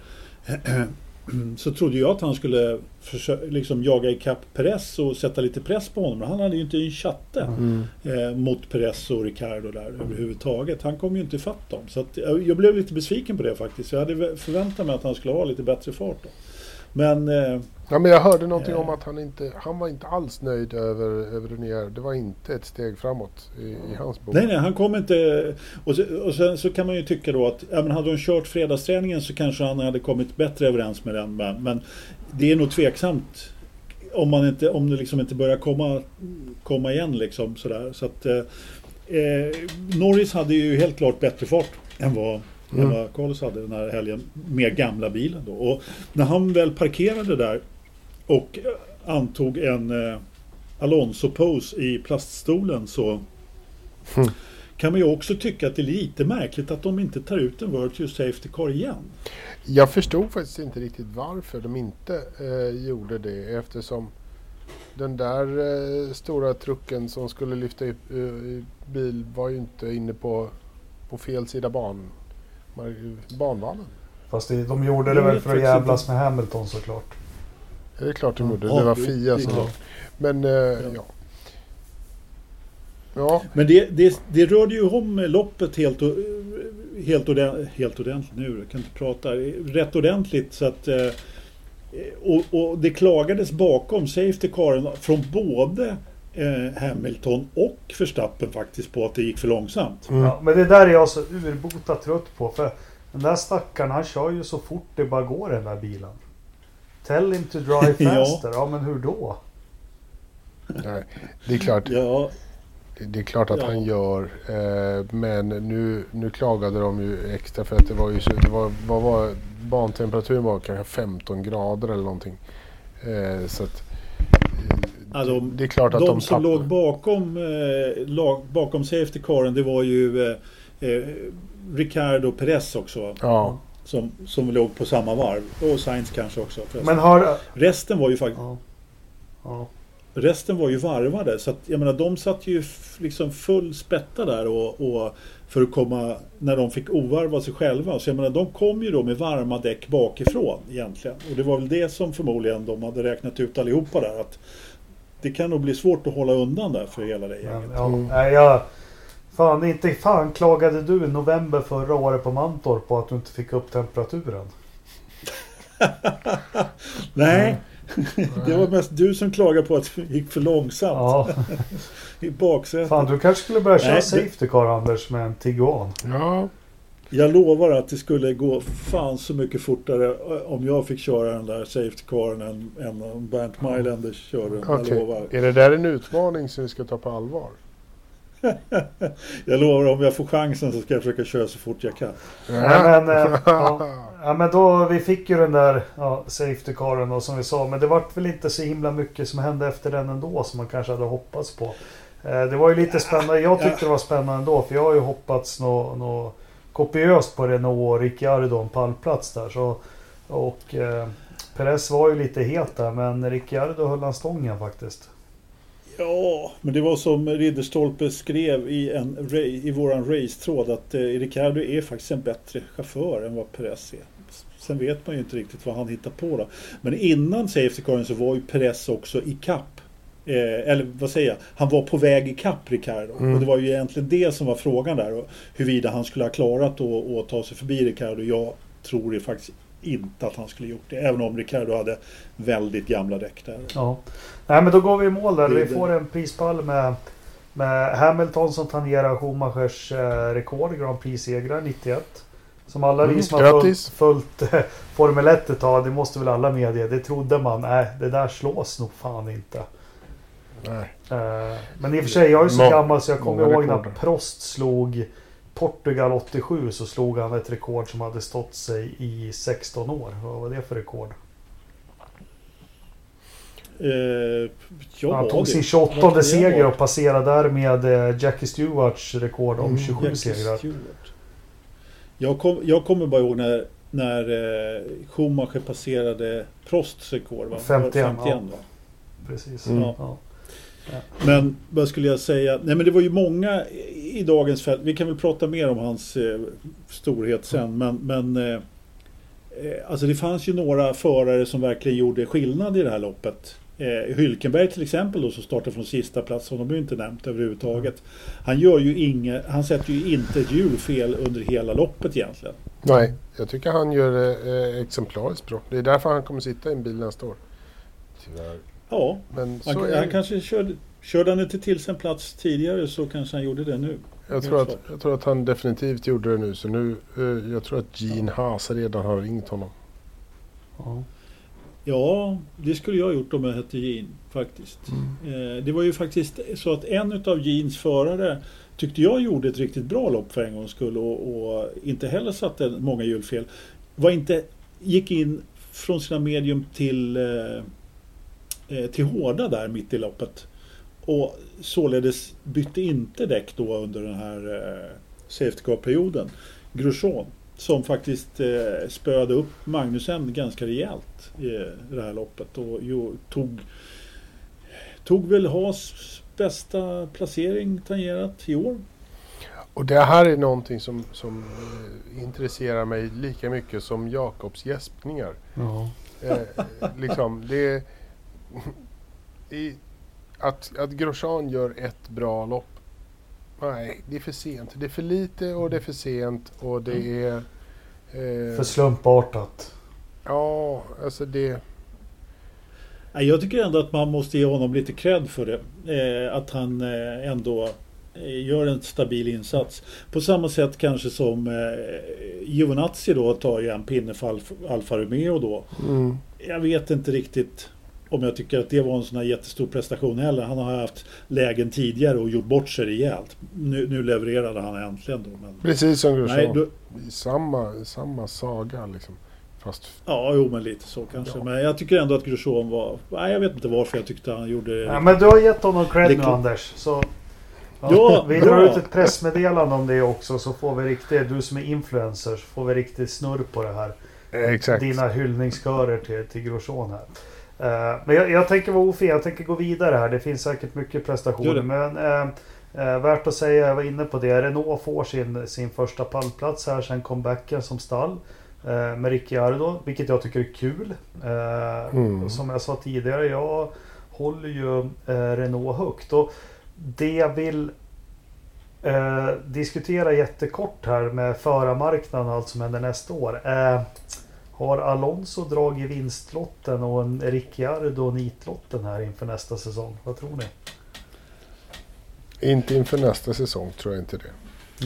så trodde jag att han skulle försöka, liksom jaga ikapp Perez och sätta lite press på honom. Men han hade ju inte en chatte Mm. eh, mot Perez och Ricardo där överhuvudtaget. Han kom ju inte ifatt dem. Så att, jag, jag blev lite besviken på det faktiskt. Jag hade vä- förväntat mig att han skulle ha lite bättre fart då. Men eh, Ja, men jag hörde någonting Eh. om att han inte, han var inte alls nöjd över, över Renier. Det var inte ett steg framåt i, i hans bok. nej, nej, han kom inte... Och, så, och sen så kan man ju tycka då att ja, men hade de kört fredagsträningen så kanske han hade kommit bättre överens med den. Men, men det är nog tveksamt om, man inte, om det liksom inte börjar komma, komma igen liksom sådär. Så att, eh, eh, Norris hade ju helt klart bättre fart än vad, Mm. än vad Carlos hade den här helgen med gamla bilen då. Och när han väl parkerade där och antog en eh, Alonso-pose i plaststolen så Mm. kan man ju också tycka att det är lite märkligt att de inte tar ut en Virtue Safety Car igen. Jag förstod faktiskt inte riktigt varför de inte eh, gjorde det eftersom den där eh, stora trucken som skulle lyfta upp eh, bil var ju inte inne på, på fel sida ban, banvallen. Fast det, de gjorde det väl för att jävlas med Hamilton såklart. Ja, Det är klart de gjorde. Ja, det var Fia som... Men eh, ja. Ja, Men det, det, det rörde ju om loppet helt, och- helt, ordentligt, helt ordentligt nu, jag kan inte prata, rätt ordentligt så att eh, och, och det klagades bakom Safety Caren från både eh, Hamilton och Verstappen faktiskt på att det gick för långsamt. Mm. Ja, men det där är jag så urbota trött på. För den där stackaren han kör ju så fort det bara går den där bilen. Tell him to drive Ja. faster. ja. men hur då? nej, det är klart. Ja, Det- Det är klart att Ja. han gör. Eh, men nu, nu klagade de ju extra för att det var ju så, det var, vad var bantemperaturen var kanske 15 grader eller någonting. Eh, så att, de- det är klart att de, de, som tappar. låg bakom, eh, lag, bakom Safety Caren det var ju eh, eh, Ricardo Perez också. Ja, Som, som låg på samma varv. Och Sainz kanske också. förresten. Men hör... Resten var ju faktiskt Ja. Ja. Resten var ju varvade. Så att, jag menar, de satt ju liksom full spätta där och, och för att komma när de fick ovarva sig själva. Så jag menar, de kom ju då med varma däck bakifrån egentligen. Och det var väl det som förmodligen de hade räknat ut allihopa där. Att det kan nog bli svårt att hålla undan där för hela det gänget. ja, Mm. jag, fan, inte fan klagade du i november förra året på Mantorp på att du inte fick upp temperaturen? Nej, det var mest du som klagade på att det gick för långsamt Ja, i baksätet. fan du kanske skulle börja köra Nej, Safety Car Anders med en Tiguan. ja, Jag lovar att det skulle gå fan så mycket fortare eh, om jag fick köra den där Safety Caren än, än om Bernt Mailänder kör den. Jag okej. lovar. Är det där en utmaning som vi ska ta på allvar? Jag lovar om jag får chansen så ska jag försöka köra så fort jag kan. Nej, men, eh, ja, ja, men då, vi fick ju den där ja, Safety Caren och som vi sa. Men det var väl inte så himla mycket som hände efter den ändå som man kanske hade hoppats på. Eh, det var ju lite spännande. Jag tyckte det var spännande ändå. För jag har ju hoppats något nå kopiöst på Renault och Ricciardo en pallplats där. Så, och eh, Perez var ju lite het där. Men Ricciardo höll han stången faktiskt. Ja, men det var som Ridderstolpe skrev i, en, i våran racetråd att eh, Ricciardo är faktiskt en bättre chaufför än vad Perez är. Sen vet man ju inte riktigt vad han hittar på då. Men innan Safety Caren så var ju Perez också i kapp. Eh, eller vad säger jag? Han var på väg i kapp Ricardo. Mm. Och det var ju egentligen det som var frågan där. Och huruvida han skulle ha klarat att ta sig förbi Ricardo. Jag tror det faktiskt inte att han skulle gjort det. Även om Ricardo hade väldigt gamla däck där. Ja. Nej men då går vi i mål där. Vi får en prispall med, med Hamilton som tangerar Schumachers eh, rekord. Grand Prix-segrar 91. Som alla vi Mm, som har följt eh, Formel 1 ett tag, det måste väl alla medge. Det trodde man. Nej, det där slås nog fan inte. Nej. Eh, men i och för sig, jag är så Må- gammal så jag kommer ihåg när rekord. Prost slog Portugal 87 så slog han ett rekord som hade stått sig i 16 år. Vad var det för rekord? Eh, ja, han tog det- sin vad 28 kan det seger och passerade därmed eh, Jackie Stewarts rekord om Mm, 27 Jackie segrar. Stewart. Jag, kom, jag kommer bara ihåg när, när Schumacher passerade Prosts rekord. Va? 51, 51 ja. va? Precis. Mm. Ja. Men vad skulle jag säga? Nej men det var ju många i dagens fält. Vi kan väl prata mer om hans eh, storhet sen. Men, men eh, eh alltså det fanns ju några förare som verkligen gjorde skillnad i det här loppet. Eh, Hylkenberg till exempel då som startar från sista plats, honom har ju inte nämnt överhuvudtaget. Han gör ju inge, han sätter ju inte ett hjulfel under hela loppet egentligen. Nej, jag tycker han gör det eh, exemplariskt bra. Det är därför han kommer sitta i en bil nästa år. Tyvärr. Ja, Men så han, är han kanske körde, körde han inte till sig en plats tidigare så kanske han gjorde det nu. Jag tror, att, jag tror att han definitivt gjorde det nu. Så nu eh, jag tror att Gene Haas redan har ringt honom. Ja. Ja, det skulle jag ha gjort om jag hette Jean faktiskt. Eh, det var ju faktiskt så att en utav Jeans förare tyckte jag gjorde ett riktigt bra lopp för en gångs skull och, och inte heller satte många hjulfel. Var inte, gick in från sina medium till, eh, till hårda där mitt i loppet. Och således bytte inte däck då under den här eh, safety car-perioden. Grosjean som faktiskt eh, spöade upp Magnusen ganska rejält i det här loppet och jo, tog, tog väl Haas bästa placering tangerat i år. Och det här är någonting som, som eh, intresserar mig lika mycket som Jakobs gäspningar. Ja. Eh, liksom, det är, i, att, att Grosjean gör ett bra lopp. Nej, det är för sent. Det är för lite och det är för sent och det är... Eh, För slumpartat. ja, alltså det... Jag tycker ändå att man måste ge honom lite cred för det. Eh, att han eh, ändå eh, gör en stabil insats. På samma sätt kanske som eh, Giovinazzi då tar ju en pinne för Alfa, Alfa Romeo då. Mm. Jag vet inte riktigt om jag tycker att det var en sån här jättestor prestation heller. Han har haft lägen tidigare och gjort bort sig rejält. Nu, nu levererade han äntligen då. Men, Precis som Grosjean. nej, då, I samma, samma saga liksom. Fast ja, jo men lite så kanske. Ja. Men jag tycker ändå att Grosjean var... Nej, jag vet inte varför jag tyckte han gjorde. Ja, men du har gett honom cred nu. Anders. Så, Ja, vi bra. drar ut ett pressmeddelande om det också så får vi riktigt, du som är influencer, så får vi riktigt snurr på det här. exakt. Dina hyllningskörer till, till Grosjean här. Eh, men jag, jag tänker vara ofin, jag tänker gå vidare här. Det finns säkert mycket prestationer. Men eh, eh, värt att säga, jag var inne på det. Renault får sin, sin första pallplats här sen comebacken som stall. Eh, med Ricciardo, vilket jag tycker är kul. Eh, Mm. Som jag sa tidigare, jag håller ju eh, Renault högt. Och det jag vill eh, diskutera jättekort här med förarmarknaden och allt som händer nästa år. Eh, har Alonso dragit vinstlotten och en Ricciardo nitlotten här inför nästa säsong? Vad tror ni? Inte inför nästa säsong tror jag inte det.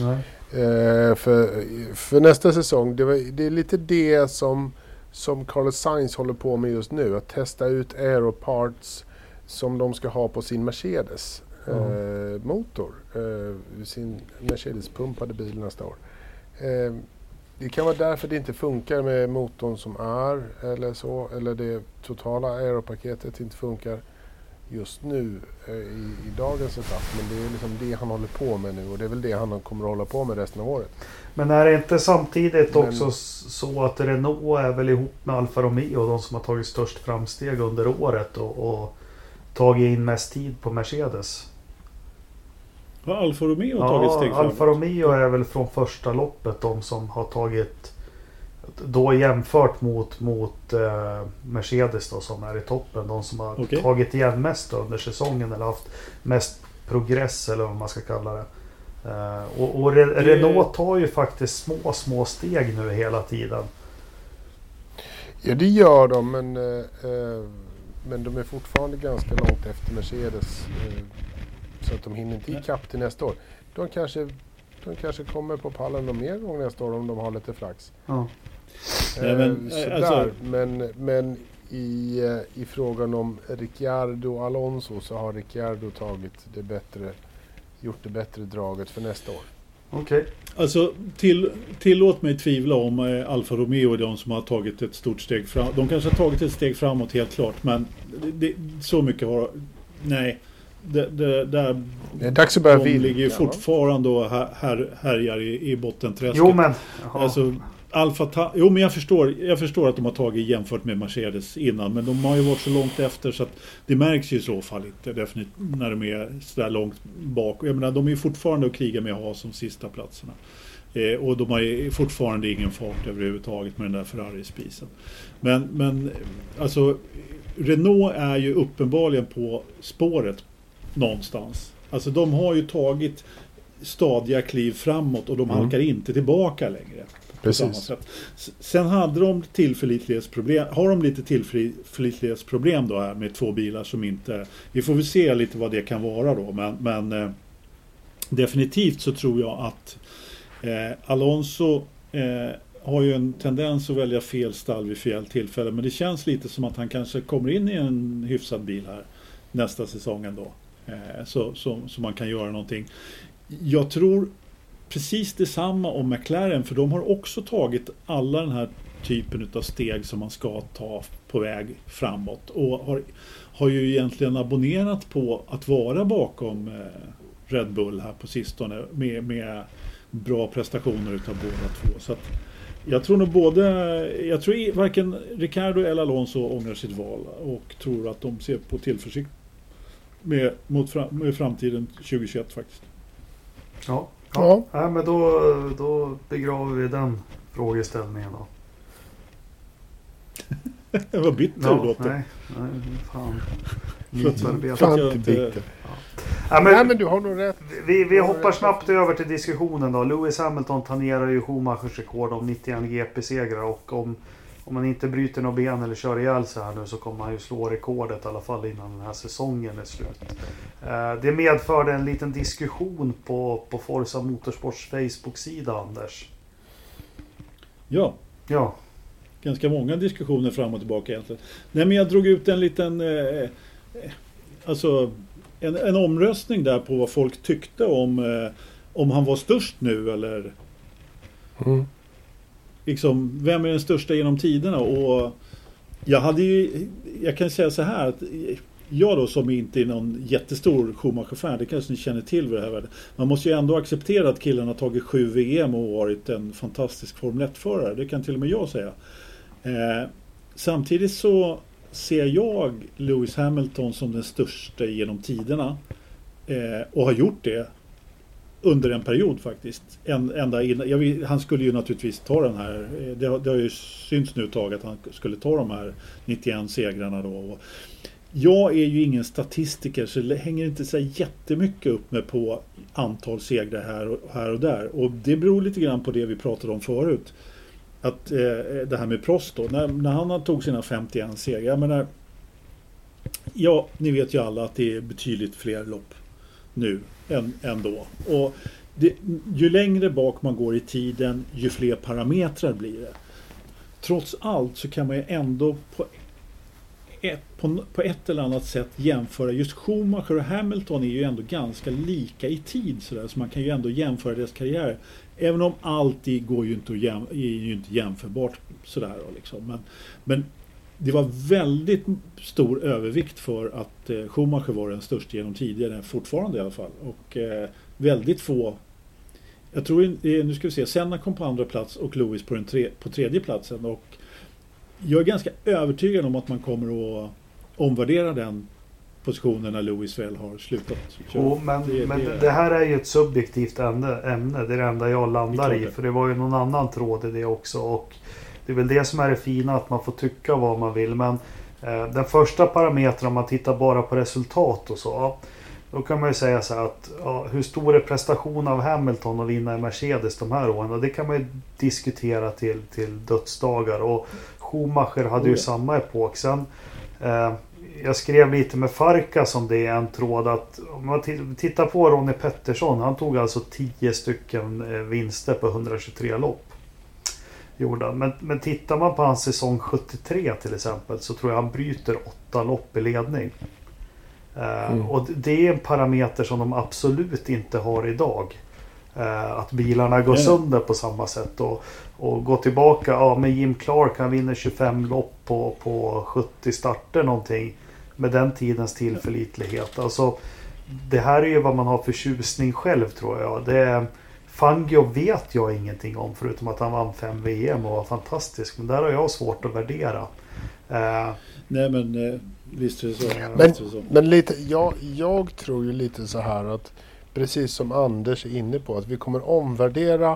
Nej. Eh, för, för nästa säsong, det, var, det är lite det som, som Carlos Sainz håller på med just nu. Att testa ut aeroparts som de ska ha på sin Mercedes Ja. eh, motor. Eh, sin Mercedes-pumpade bil nästa år. Det kan vara därför det inte funkar med motorn som är eller så. Eller det totala aeropaketet inte funkar just nu eh, i, i dagens etapp. Men det är liksom det han håller på med nu och det är väl det han kommer att hålla på med resten av året. Men är det inte samtidigt Men- också så att Renault är väl ihop med Alfa Romeo de som har tagit störst framsteg under året och, och tagit in mest tid på Mercedes? Har Alfa Romeo tagit steg Ja, framåt? Alfa Romeo är väl från första loppet de som har tagit då jämfört mot, mot eh, Mercedes då som är i toppen. De som har Okej. tagit igen mest under säsongen eller haft mest progress eller vad man ska kalla det. Eh, och och Re- Det- Renault tar ju faktiskt små, små steg nu hela tiden. Ja det gör de men, eh, eh, men de är fortfarande ganska långt efter Mercedes. Eh, så att de hinner inte ikapp till nästa år. De kanske, de kanske kommer på pallen någon mer gång nästa år om de har lite flax. Ja. Nej, men, Eh, eh, sådär. alltså- Men, men i, eh, i frågan om Ricciardo och Alonso så har Ricciardo tagit det bättre, gjort det bättre draget för nästa år. Okej. Alltså till, tillåt mig tvivla om eh, Alfa Romeo är de som har tagit ett stort steg framåt. De kanske har tagit ett steg framåt helt klart men det, det, så mycket har... Nej. Det, det, där Det är dags att börja de ligger ju fortfarande och här, här, härjar i, i bottenträsket. Jo men... Alltså, Alfa jo men jag förstår, jag förstår att de har tagit jämfört med Mercedes innan men de har ju varit så långt efter så att det märks ju i så fall inte definitivt när de är sådär långt bak. Jag menar de är ju fortfarande att kriga med att ha som sista platserna. Eh, och de har ju fortfarande ingen fart överhuvudtaget med den där Ferrari-spisen. Men, men alltså Renault är ju uppenbarligen på spåret någonstans. Alltså de har ju tagit stadiga kliv framåt och de Mm. halkar inte tillbaka längre. Precis. Sen hade de tillförlitlighetsproblem. Har de lite tillförlitlighetsproblem då här med två bilar som inte... Vi får väl se lite vad det kan vara då. Men, men eh, definitivt så tror jag att eh, Alonso eh, har ju en tendens att välja fel stall vid fel tillfälle. Men det känns lite som att han kanske kommer in i en hyfsad bil här nästa säsong ändå. Eh, så, så, så man kan göra någonting. Jag tror precis detsamma om McLaren för de har också tagit alla den här typen av steg som man ska ta på väg framåt och har, har ju egentligen abonnerat på att vara bakom eh, Red Bull här på sistone med, med bra prestationer utav båda två. Så att jag tror nog både, jag tror varken Ricardo eller Alonso ångrar sitt val och tror att de ser på tillförsikt med, mot fram, med framtiden 2021 faktiskt. Ja. Ja. Ja. men då, då begraver vi den frågeställningen då. Vad bitter du Ja, låter. nej, nej, fan. Bitter. Ja, Nej men, men du har nog rätt. vi, vi hoppar snabbt över till diskussionen då. Lewis Hamilton tangerar ju Schumachers rekord om 91 GP-segrar och om, om man inte bryter några ben eller kör ihjäl sig här nu så kommer han ju slå rekordet i alla fall innan den här säsongen är slut. Eh, Det medförde en liten diskussion på, på Forza Motorsports Facebook-sida Anders. Ja, Ja, ganska många diskussioner fram och tillbaka egentligen. Nej men jag drog ut en liten, eh, alltså en, en omröstning där på vad folk tyckte om, eh, om han var störst nu eller Mm liksom, vem är den största genom tiderna? Och jag hade ju, jag kan säga så här att jag då som inte är någon jättestor Schumacher-fan, det kanske ni känner till vid det här värdet. Man måste ju ändå acceptera att killen har tagit sju VM och varit en fantastisk Formel 1-förare. Det kan till och med jag säga. Eh, samtidigt så ser jag Lewis Hamilton som den största genom tiderna. Eh, och har gjort det under en period faktiskt. En, ända innan, jag han skulle ju naturligtvis ta den här, eh, det har, det har ju synts nu ett tag att han skulle ta de här 91 segrarna då. Och jag är ju ingen statistiker så det hänger inte så jättemycket upp med på antal segrar här och, här och där. Och det beror lite grann på det vi pratade om förut. Att eh, eh det här med Prost då, när, när han tog sina 51 segrar, jag menar Ja, ni vet ju alla att det är betydligt fler lopp nu än. Och det, ju längre bak man går i tiden, ju fler parametrar blir det. Trots allt så kan man ju ändå på ett, på, på ett eller annat sätt jämföra. Just Schumacher och Hamilton är ju ändå ganska lika i tid sådär, så man kan ju ändå jämföra deras karriär. Även om allt går ju inte, att jäm, är ju inte jämförbart sådär liksom. Men, men det var väldigt stor övervikt för att eh, Schumacher var den största genom tidigare, fortfarande i alla fall. Och eh, väldigt få jag tror, eh, nu ska vi se, Senna kom på andra plats och Lewis på, den tre, på tredje platsen. Och jag är ganska övertygad om att man kommer att omvärdera den positionen när Lewis väl har slutat. Jo, men, Det- men det- det här är ju ett subjektivt ämne. ämne. Det är det enda jag landar i. För det var ju någon annan tråd i det också. Och det är väl det som är det fina, att man får tycka vad man vill. Men eh, den första parametern, om man tittar bara på resultat och så. ja, Då kan man ju säga så här att ja, hur stor är prestationen av Hamilton att vinna i Mercedes de här åren? Och det kan man ju diskutera till, till dödsdagar. Och Schumacher hade ju ja. samma epok. Sen, eh, jag skrev lite med Farkas om det i en tråd att om man tittar på Ronnie Pettersson. Han tog alltså 10 stycken eh, vinster på 123 lopp. Gjorde han. Men, men tittar man på hans säsong 73 till exempel så tror jag han bryter åtta lopp i ledning. Eh, Mm. Och det är en parameter som de absolut inte har idag. Eh, att bilarna går Nej. sönder på samma sätt. Och, och gå tillbaka, ja med Jim Clark han vinner 25 lopp på, på 70 starter någonting. Med den tidens tillförlitlighet. Alltså, det här är ju vad man har för tjusning själv tror jag. Det, Fangio vet jag ingenting om förutom att han vann fem VM och var fantastisk. Men där har jag svårt att värdera. Uh, Nej men uh, visst är det så. Men, det så. men lite, jag, jag tror ju lite så här att precis som Anders är inne på att vi kommer omvärdera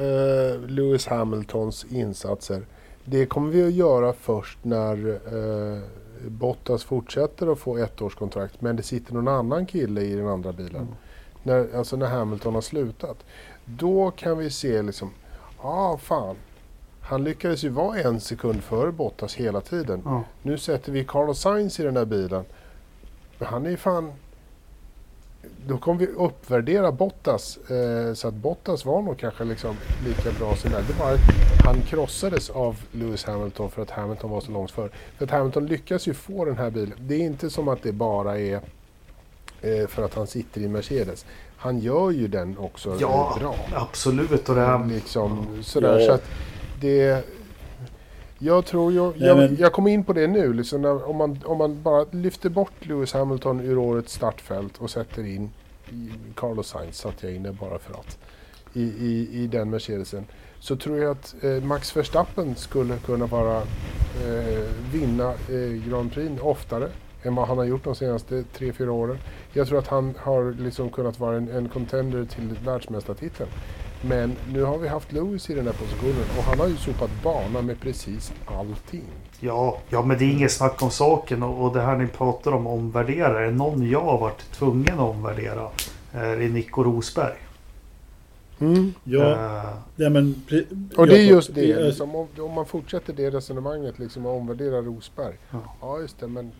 uh, Lewis Hamiltons insatser. Det kommer vi att göra först när Bottas fortsätter att få ettårskontrakt men det sitter någon annan kille i den andra bilen. Mm. När, alltså när Hamilton har slutat. Då kan vi se liksom, ja ah, fan. Han lyckades ju vara en sekund före Bottas hela tiden. Mm. Nu sätter vi Carlos Sainz i den där bilen. Men han är ju fan då kommer vi uppvärdera Bottas. Eh, så att Bottas var nog kanske liksom lika bra som det. var han krossades av Lewis Hamilton för att Hamilton var så långt före. För att Hamilton lyckas ju få den här bilen. Det är inte som att det bara är för att han sitter i Mercedes. Han gör ju den också ja, bra. absolut. Och det här... liksom, sådär, ja. så att det, jag tror jag, jag, men... jag kom in på det nu. Liksom när, om, man, om man bara lyfter bort Lewis Hamilton ur årets startfält och sätter in Carlos Sainz satte jag in det bara för att. I, i, i den Mercedesen. Så tror jag att eh, Max Verstappen skulle kunna vara eh, vinna eh, Grand Prix oftare än vad han har gjort de senaste tre fyra åren. Jag tror att han har liksom kunnat vara en, en contender till världsmästartiteln. Men nu har vi haft Lewis i den här positionen och han har ju sopat bana med precis allting. Ja, ja men det är inget snack om saken och, och det här ni pratar om omvärdera. Är det någon jag har varit tvungen att omvärdera är det Nico Rosberg. Mm. Ja, uh, ja, men... Och det är just det, liksom, om, om, man fortsätter det resonemanget liksom att omvärdera Rosberg. Ja. ja, just det, men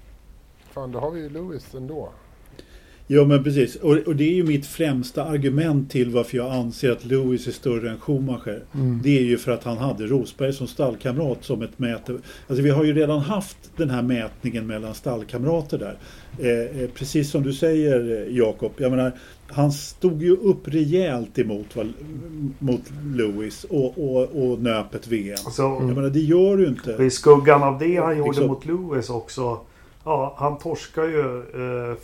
fan då har vi ju Lewis ändå. Ja men precis. Och, och, det är ju mitt främsta argument till varför jag anser att Lewis är större än Schumacher. Mm. Det är ju för att han hade Rosberg som stallkamrat som ett mäte. Alltså vi har ju redan haft den här mätningen mellan stallkamrater där. Eh, eh precis som du säger eh, Jakob. Jag menar, han stod ju upp rejält emot mot Lewis och, och, och nöp ett VM. Alltså, jag menar, det gör du inte. I skuggan av det han gjorde liksom, mot Lewis också Ja, han torskar ju eh,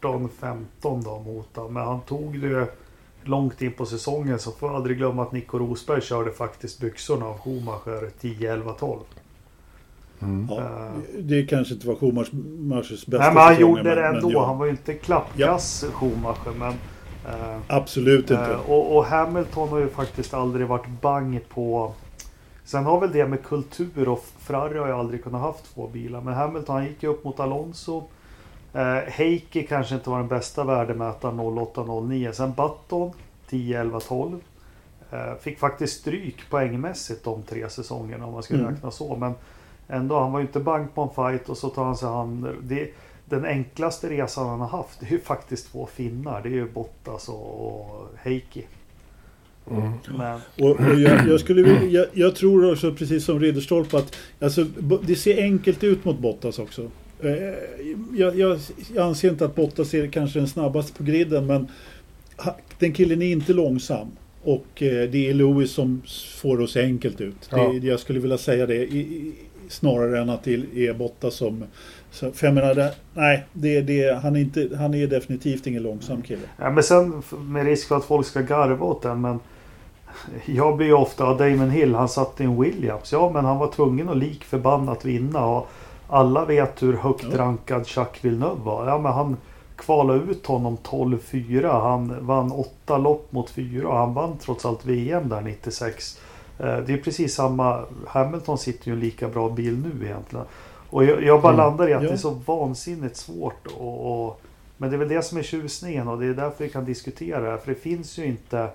14-15 då mot honom. Men han tog det långt in på säsongen. Så får jag aldrig glömma att Nico Rosberg körde faktiskt byxorna av Schumacher 10, 11, 12. Mm. Ja, uh, det kanske inte var Schumachers bästa Nej men han gjorde det ändå. Men, ja. Han var ju inte klappkass ja. Schumacher. Men, uh, Absolut inte. Uh, och, och, Hamilton har ju faktiskt aldrig varit bang på Sen har väl det med kultur och Ferrari har ju aldrig kunnat haft två bilar. Men Hamilton han gick ju upp mot Alonso. Eh, Heikki kanske inte var den bästa värdemätaren 08-09. Sen Button 10, 11, 12. Eh, fick faktiskt stryk poängmässigt de tre säsongerna om man ska mm. räkna så. Men ändå, han var ju inte bank på en fight och så tar han sig han. Det, den enklaste resan han har haft det är ju faktiskt två finnar. Det är ju Bottas och, och Heikki. Mm. Och, och jag, jag, skulle, jag, jag, tror också precis som Ridderstolpe att alltså, det ser enkelt ut mot Bottas också. Eh, jag, jag, jag anser inte att Bottas är kanske den snabbaste på griden men den killen är inte långsam. Och eh, det är Lewis som får se enkelt ut. Ja. Det, jag skulle vilja säga det i, snarare än att det är Bottas som så, för jag menar, det, nej, det, det, han, är inte, han är definitivt ingen långsam kille. Ja, men sen med risk för att folk ska garva åt den, men jag blir ju ofta Damon Hill, han satt i en Williams. Ja, men han var tvungen att lik förbannat vinna. Och alla vet hur högt rankad Jacques Villeneuve var. Ja, men han kvalade ut honom 12-4. Han vann åtta lopp mot fyra och han vann trots allt VM där 96. Eh, det är precis samma. Hamilton sitter ju i en lika bra bil nu egentligen. Och jag, jag bara mm. landar i att ja. det är så vansinnigt svårt. Och, och, men det är väl det som är tjusningen och det är därför vi kan diskutera det här. För det finns ju inte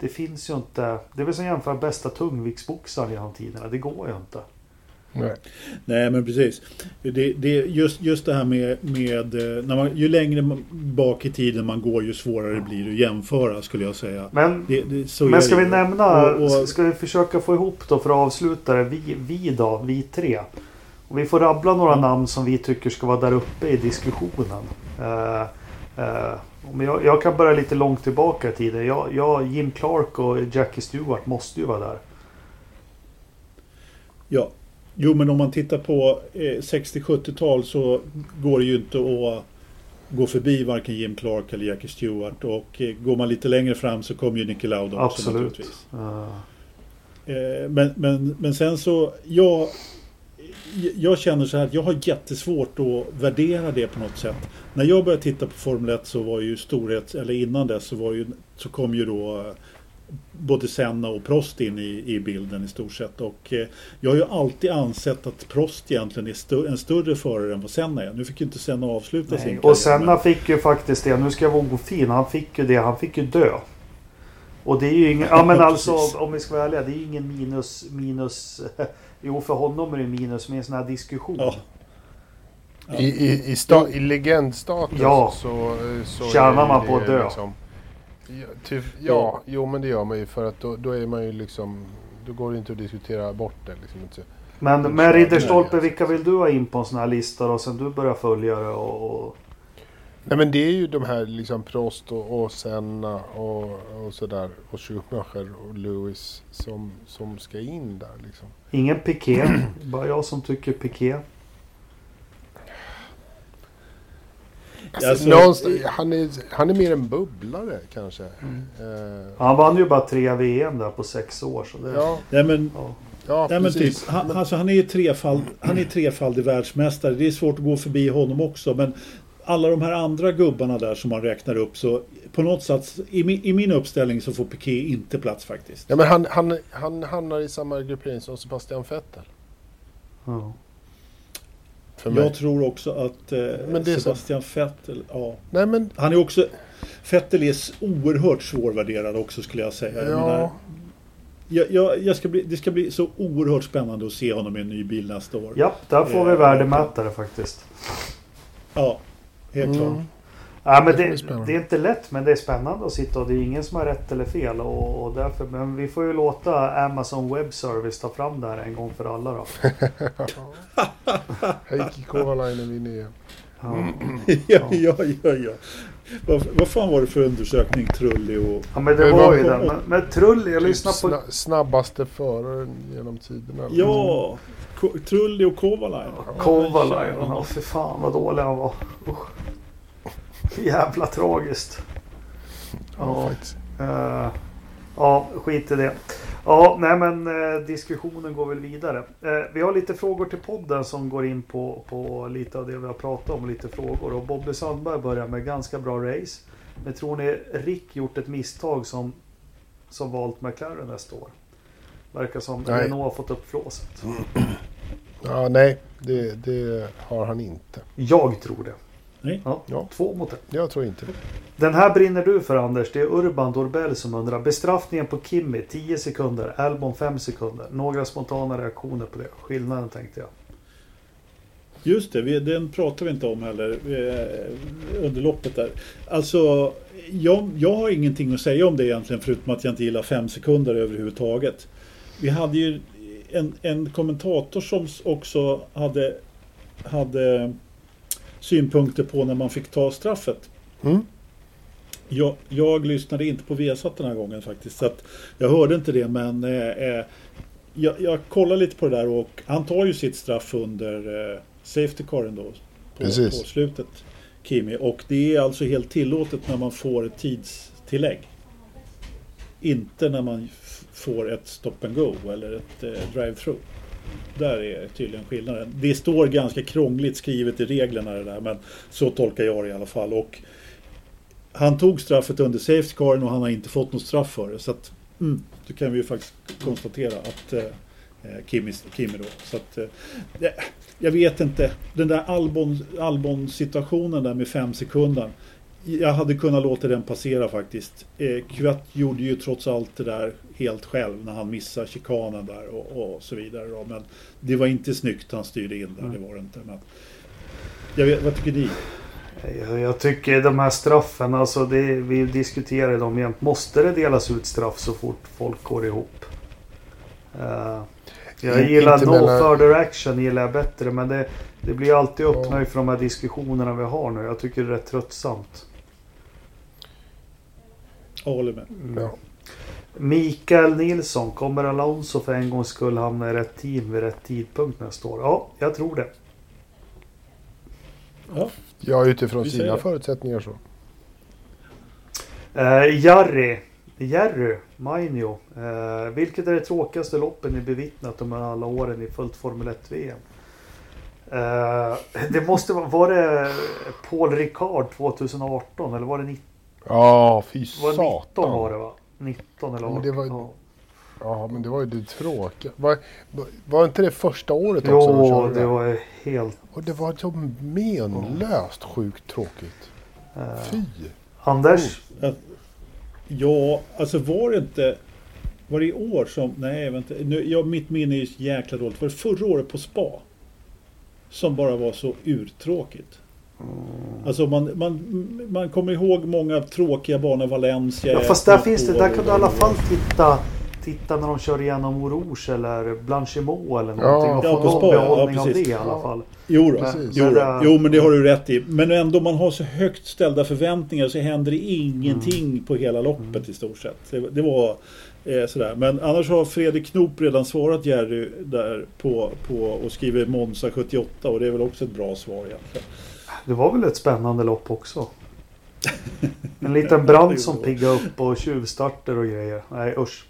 det finns ju inte. Det är väl som att jämföra bästa tungviktsboxaren genom tiderna. Det går ju inte. Nej. Nej men precis. Det, det, just, just det här med, med eh, när man, ju längre bak i tiden man går ju svårare blir det att jämföra skulle jag säga. Men, det, det, men ska vi nämna, och, och, ska vi försöka få ihop då för att avsluta det, vi, vi då, vi tre. Och vi får rabbla några ja. namn som vi tycker ska vara där uppe i diskussionen. Uh, men jag, jag, kan börja lite långt tillbaka i tiden. Jag, jag, Jim Clark och Jackie Stewart måste ju vara där. Ja. Jo men om man tittar på eh, 60-70-tal så går det ju inte att gå förbi varken Jim Clark eller Jackie Stewart. Och eh, går man lite längre fram så kommer ju Nicky Lauda också Absolut. naturligtvis. Uh, Eh, Men, men, men sen så, jag, jag känner så här att jag har jättesvårt att värdera det på något sätt. När jag började titta på Formel 1 så var ju storhet, eller innan dess så, var ju, så kom ju då eh, både Senna och Prost in i, i bilden i stort sett. Och eh, jag har ju alltid ansett att Prost egentligen är stö- en större förare än vad Senna är. Nu fick ju inte Senna avsluta sin nej. karriär, Och Senna men- fick ju faktiskt det. Nu ska jag vara ofin. Han fick ju det. Han fick ju dö. Och det är ju ingen... Ja men alltså om vi ska vara ärliga. Det är ju ingen minus... minus jo för honom är det minus med en sån här diskussion. Ja. Ja. I, i, i, sta, i legendstatus Ja. så, så Tjänar är man på att dö. Liksom, ja, typ, ja, jo men det gör man ju för att då, då är man ju liksom... Då går det inte att diskutera bort det. Liksom. inte. Men kör Ridderstolpe, vilka vill du ha in på en sån här lista då? Sen du börjar följa det och... och... Nej men det är ju de här liksom Prost och, och Senna och, och sådär. Och Schumacher och Lewis som, som ska in där liksom. Ingen Piqué. Bara jag som tycker Piqué. Alltså, Alltså, han, är, han är mer en bubblare kanske. Eh, Han vann ju bara tre VM där på sex år. Så det... ja, Nej, men ja. ja Nej, men typ, precis. han, alltså, han är ju trefald, han är trefaldig världsmästare. Det är svårt att gå förbi honom också. Men alla de här andra gubbarna där som man räknar upp så på något sätt i min, i min uppställning så får Piqué inte plats faktiskt. Ja, men han, han, han hamnar i samma gruppering som Sebastian Vettel. Ja. För mig. Jag tror också att eh, är så- Sebastian Vettel, ja. Nej men, Han är också, Vettel är oerhört svårvärderad också skulle jag säga. Jag menar, ja. jag, jag, jag ska bli, det ska bli så oerhört spännande att se honom i en ny bil nästa år. ja, där får vi Eh, värdemätare faktiskt. Ja, helt klart. Mm. Ja, men Det det, det är inte lätt men det är spännande att sitta och det är ingen som har rätt eller fel. Och, och därför, men vi får ju låta Amazon Web Service ta fram det här en gång för alla då. Heikki Kovalainen vinner ja, ja, ja, ja. Vad, vad fan var det för undersökning Trulli och... Ja men det var ju på- den. Men, men Trulli, jag Typ lyssnar på... sna- snabbaste föraren genom tiderna. Ja, Ko- Trulli och Kovalainen. Kovalainen. Ja för fan vad dålig han var. Usch. Jävla tragiskt. Ja, Ja. Ja, skit i det. Ja, nej men eh, diskussionen går väl vidare. Eh, vi har lite frågor till podden som går in på, på lite av det vi har pratat om. Lite frågor. Och Bobby Sandberg börjar med ganska bra race. Men tror ni Rick gjort ett misstag som, som valt McLaren nästa år? Verkar som Nej. Renault har fått upp flåset. Ja, nej, det, det har han inte. Jag tror det. Nej. Ja, Ja. Två mot ett. Jag tror inte. Den här brinner du för Anders. Det är Urban Dorbell som undrar. Bestraffningen på Kimmy 10 sekunder. Albon 5 sekunder. Några spontana reaktioner på det. Skillnaden tänkte jag. Just det, vi, den pratar vi inte om heller under loppet där. Alltså, jag, jag har ingenting att säga om det egentligen förutom att jag inte gillar fem sekunder överhuvudtaget. Vi hade ju en, en kommentator som också hade, hade synpunkter på när man fick ta straffet. Mm. Jag, jag lyssnade inte på Viasat den här gången faktiskt. Så jag hörde inte det men eh, eh, jag, jag kollade lite på det där och han tar ju sitt straff under eh, Safety Caren då. På, Precis. på slutet. Kimi. Och det är alltså helt tillåtet när man får ett tidstillägg. Inte när man får ett stop and go eller ett eh, drive-through. Där är tydligen skillnaden. Det står ganska krångligt skrivet i reglerna det där men så tolkar jag det i alla fall. Och han tog straffet under safety caren och han har inte fått något straff för det. Så att, mm, då kan vi ju faktiskt konstatera att eh, eh Kimi, Kimi då. Så att, eh, jag vet inte. Den där Albon, Albon situationen där med fem sekunder. Jag hade kunnat låta den passera faktiskt. Eh, Kvatt gjorde ju trots allt det där helt själv när han missade chikanen där och, och så vidare. Då. Men det var inte snyggt han styrde in där, det var det inte. Men jag vet, vad tycker ni? Jag, jag tycker de här straffen, alltså det, vi diskuterar dem jämt. Måste det delas ut straff så fort folk går ihop? Eh, jag gillar no mellan- further action gillar jag bättre men det, det blir alltid Ja. upphöjt för de här diskussionerna vi har nu. Jag tycker det är rätt tröttsamt. Jag håller med. Ja. Mikael Nilsson, kommer Alonso för en gångs skull hamna i rätt team vid rätt tidpunkt nästa år? Ja, jag tror det. Ja, Ja, utifrån Vi sina det. förutsättningar så. Eh, Jerry, Jerry Mainio. Eh, vilket är det tråkigaste loppen ni bevittnat under alla åren i fullt Formel 1-VM? Eh, det måste vara, var det Paul Ricard 2018 eller var det 19? Ja, fy Var det 19 satan. var det va? 19 eller Ja, 18? men det var ja. Ja, men det var ju det tråkiga. Var, var inte det första året också de Jo, körde? det var ju helt... Och det var så menlöst sjukt tråkigt. Eh, Fy! Anders? Ja, alltså var det inte... Var det i år som... Nej, vänta. Nu, ja, mitt minne är ju jäkla dåligt. Var det förra året på spa? Som bara var så urtråkigt. Alltså man, man, man kommer ihåg många tråkiga banor. Valencia. Ja, fast där finns det, där kan och- du i alla fall titta Titta när de kör igenom Rouge eller Blanchimot eller Ja. någonting och Ja, få på någon Spa, ja, behållning av det i alla fall. Jo, då, Precis. jo, Men, jo, men det har du rätt i. Men ändå, man har så högt ställda förväntningar så händer det ingenting Mm. på hela loppet i stort sett. Det, det var eh, sådär. Men annars har Fredrik Knop redan svarat Jerry där på, på och skriver Monza 78 och det är väl också ett bra svar egentligen. Det var väl ett spännande lopp också. En liten brand som piggade upp och tjuvstarter och grejer. Nej usch.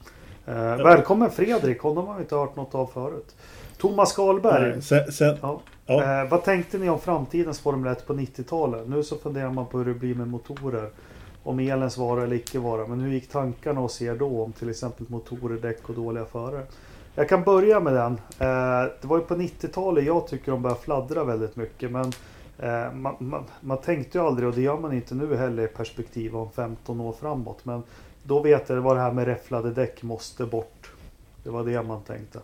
Eh, välkommen Fredrik, honom har vi inte hört något av förut. Thomas Karlberg. Sen, sen, Ja. ja, Eh, vad tänkte ni om framtidens Formel 1 på 90-talet? Nu så funderar man på hur det blir med motorer. Om elens vara eller icke vara. Men hur gick tankarna hos er då om till exempel motorer, däck och dåliga förare? Jag kan börja med den. Eh, det var ju på 90-talet jag tycker de började fladdra väldigt mycket. Men man, man, man tänkte ju aldrig, och det gör man inte nu heller i perspektiv om 15 år framåt. Men då vet jag det var det här med räfflade däck måste bort. Det var det man tänkte.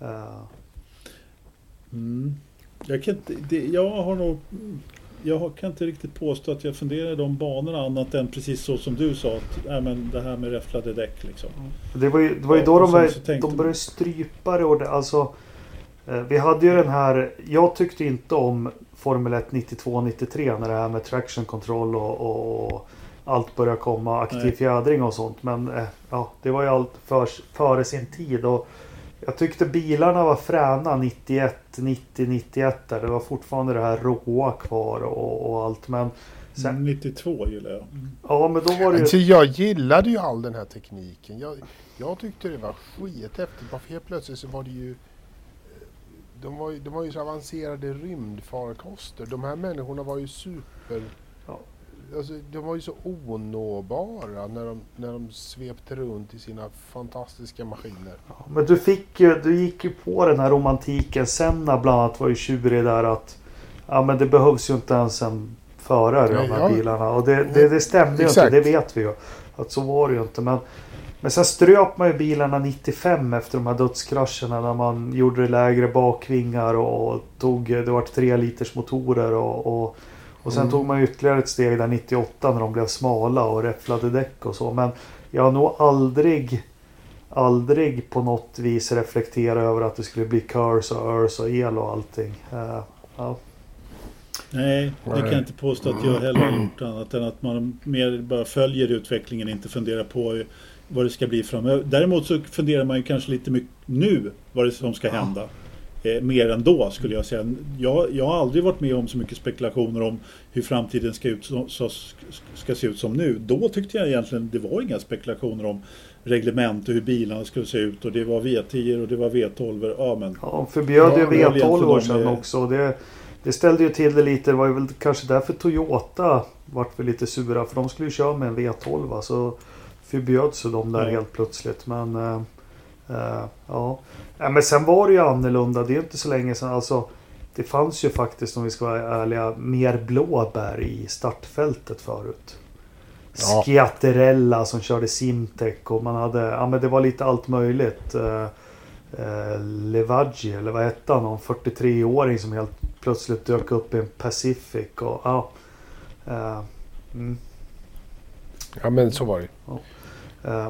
Eh, mm. jag, kan inte, det, jag har nog... Jag kan inte riktigt påstå att jag funderar i de banorna annat än precis så som du sa. Att, äh, men det här med räfflade däck liksom. Det var ju, det var ju Ja, då och de, tänkte de började strypa det. Och det alltså, eh, vi hade ju den här... Jag tyckte inte om Formel 1 92-93 när det här med traction control och, och, och allt började komma. Aktiv Nej. fjädring och sånt. Men eh, ja, det var ju allt för, före sin tid. Och jag tyckte bilarna var fräna 91, 90, 91 där. Det var fortfarande det här råa kvar och, och allt. Men sen, 92 gillar jag. ja, men då var det Alltså, ju... jag gillade ju all den här tekniken. Jag, jag tyckte det var skithäftigt. Bara för helt plötsligt så var det ju... De var ju, de var ju så avancerade rymdfarkoster. De här människorna var ju super... Ja. Alltså, de var ju så onåbara när de, när de svepte runt i sina fantastiska maskiner. Men du fick ju, du gick ju på den här romantiken. Senna bland annat var ju tjurig där att Ja men det behövs ju inte ens en förare i de här ja. bilarna. Och det, det, det stämde ju inte, det vet vi ju. Att så var det ju inte. Men, men sen ströp man ju bilarna 95 efter de här dödskrascherna. När man gjorde lägre bakvingar och tog, det var 3 liters motorer. Och, och, och sen Mm. tog man ytterligare ett steg där 98 när de blev smala och räfflade däck och så. Men jag har nog aldrig aldrig på något vis reflektera över att det skulle bli curse och örs och el och allting. Eh, ja. Nej, det kan jag inte påstå att jag heller har gjort annat än att man mer bara följer utvecklingen, inte funderar på vad det ska bli framöver. Däremot så funderar man ju kanske lite mycket nu vad det är som ska hända. Eh, mer än då skulle jag säga. Jag, jag har aldrig varit med om så mycket spekulationer om hur framtiden ska, ut, så, ska se ut som nu. Då tyckte jag egentligen det var inga spekulationer om reglement och hur bilarna skulle se ut och det var V10 och det var V12. Ja, men Ja, förbjöd Ja, ju det är väl V12 år egentligen sedan de- också. Det, det ställde ju till det lite. Det var ju väl kanske därför Toyota vart väl lite sura. För de skulle ju köra med en V12. va, Så förbjöds ju de där helt plötsligt. Men eh, eh, ja. ja. Men sen var det ju annorlunda. Det är ju inte så länge sedan. Alltså, det fanns ju faktiskt om vi ska vara ärliga mer blåbär i startfältet förut. Ja. Schiatterella som körde Simtech och man hade, ja men det var lite allt möjligt. Eh, eh, Levaggi eller vad hette han? Någon 43-åring som helt plötsligt dök upp i en Pacific och ja. Eh, mm. Ja men så var det. Eh,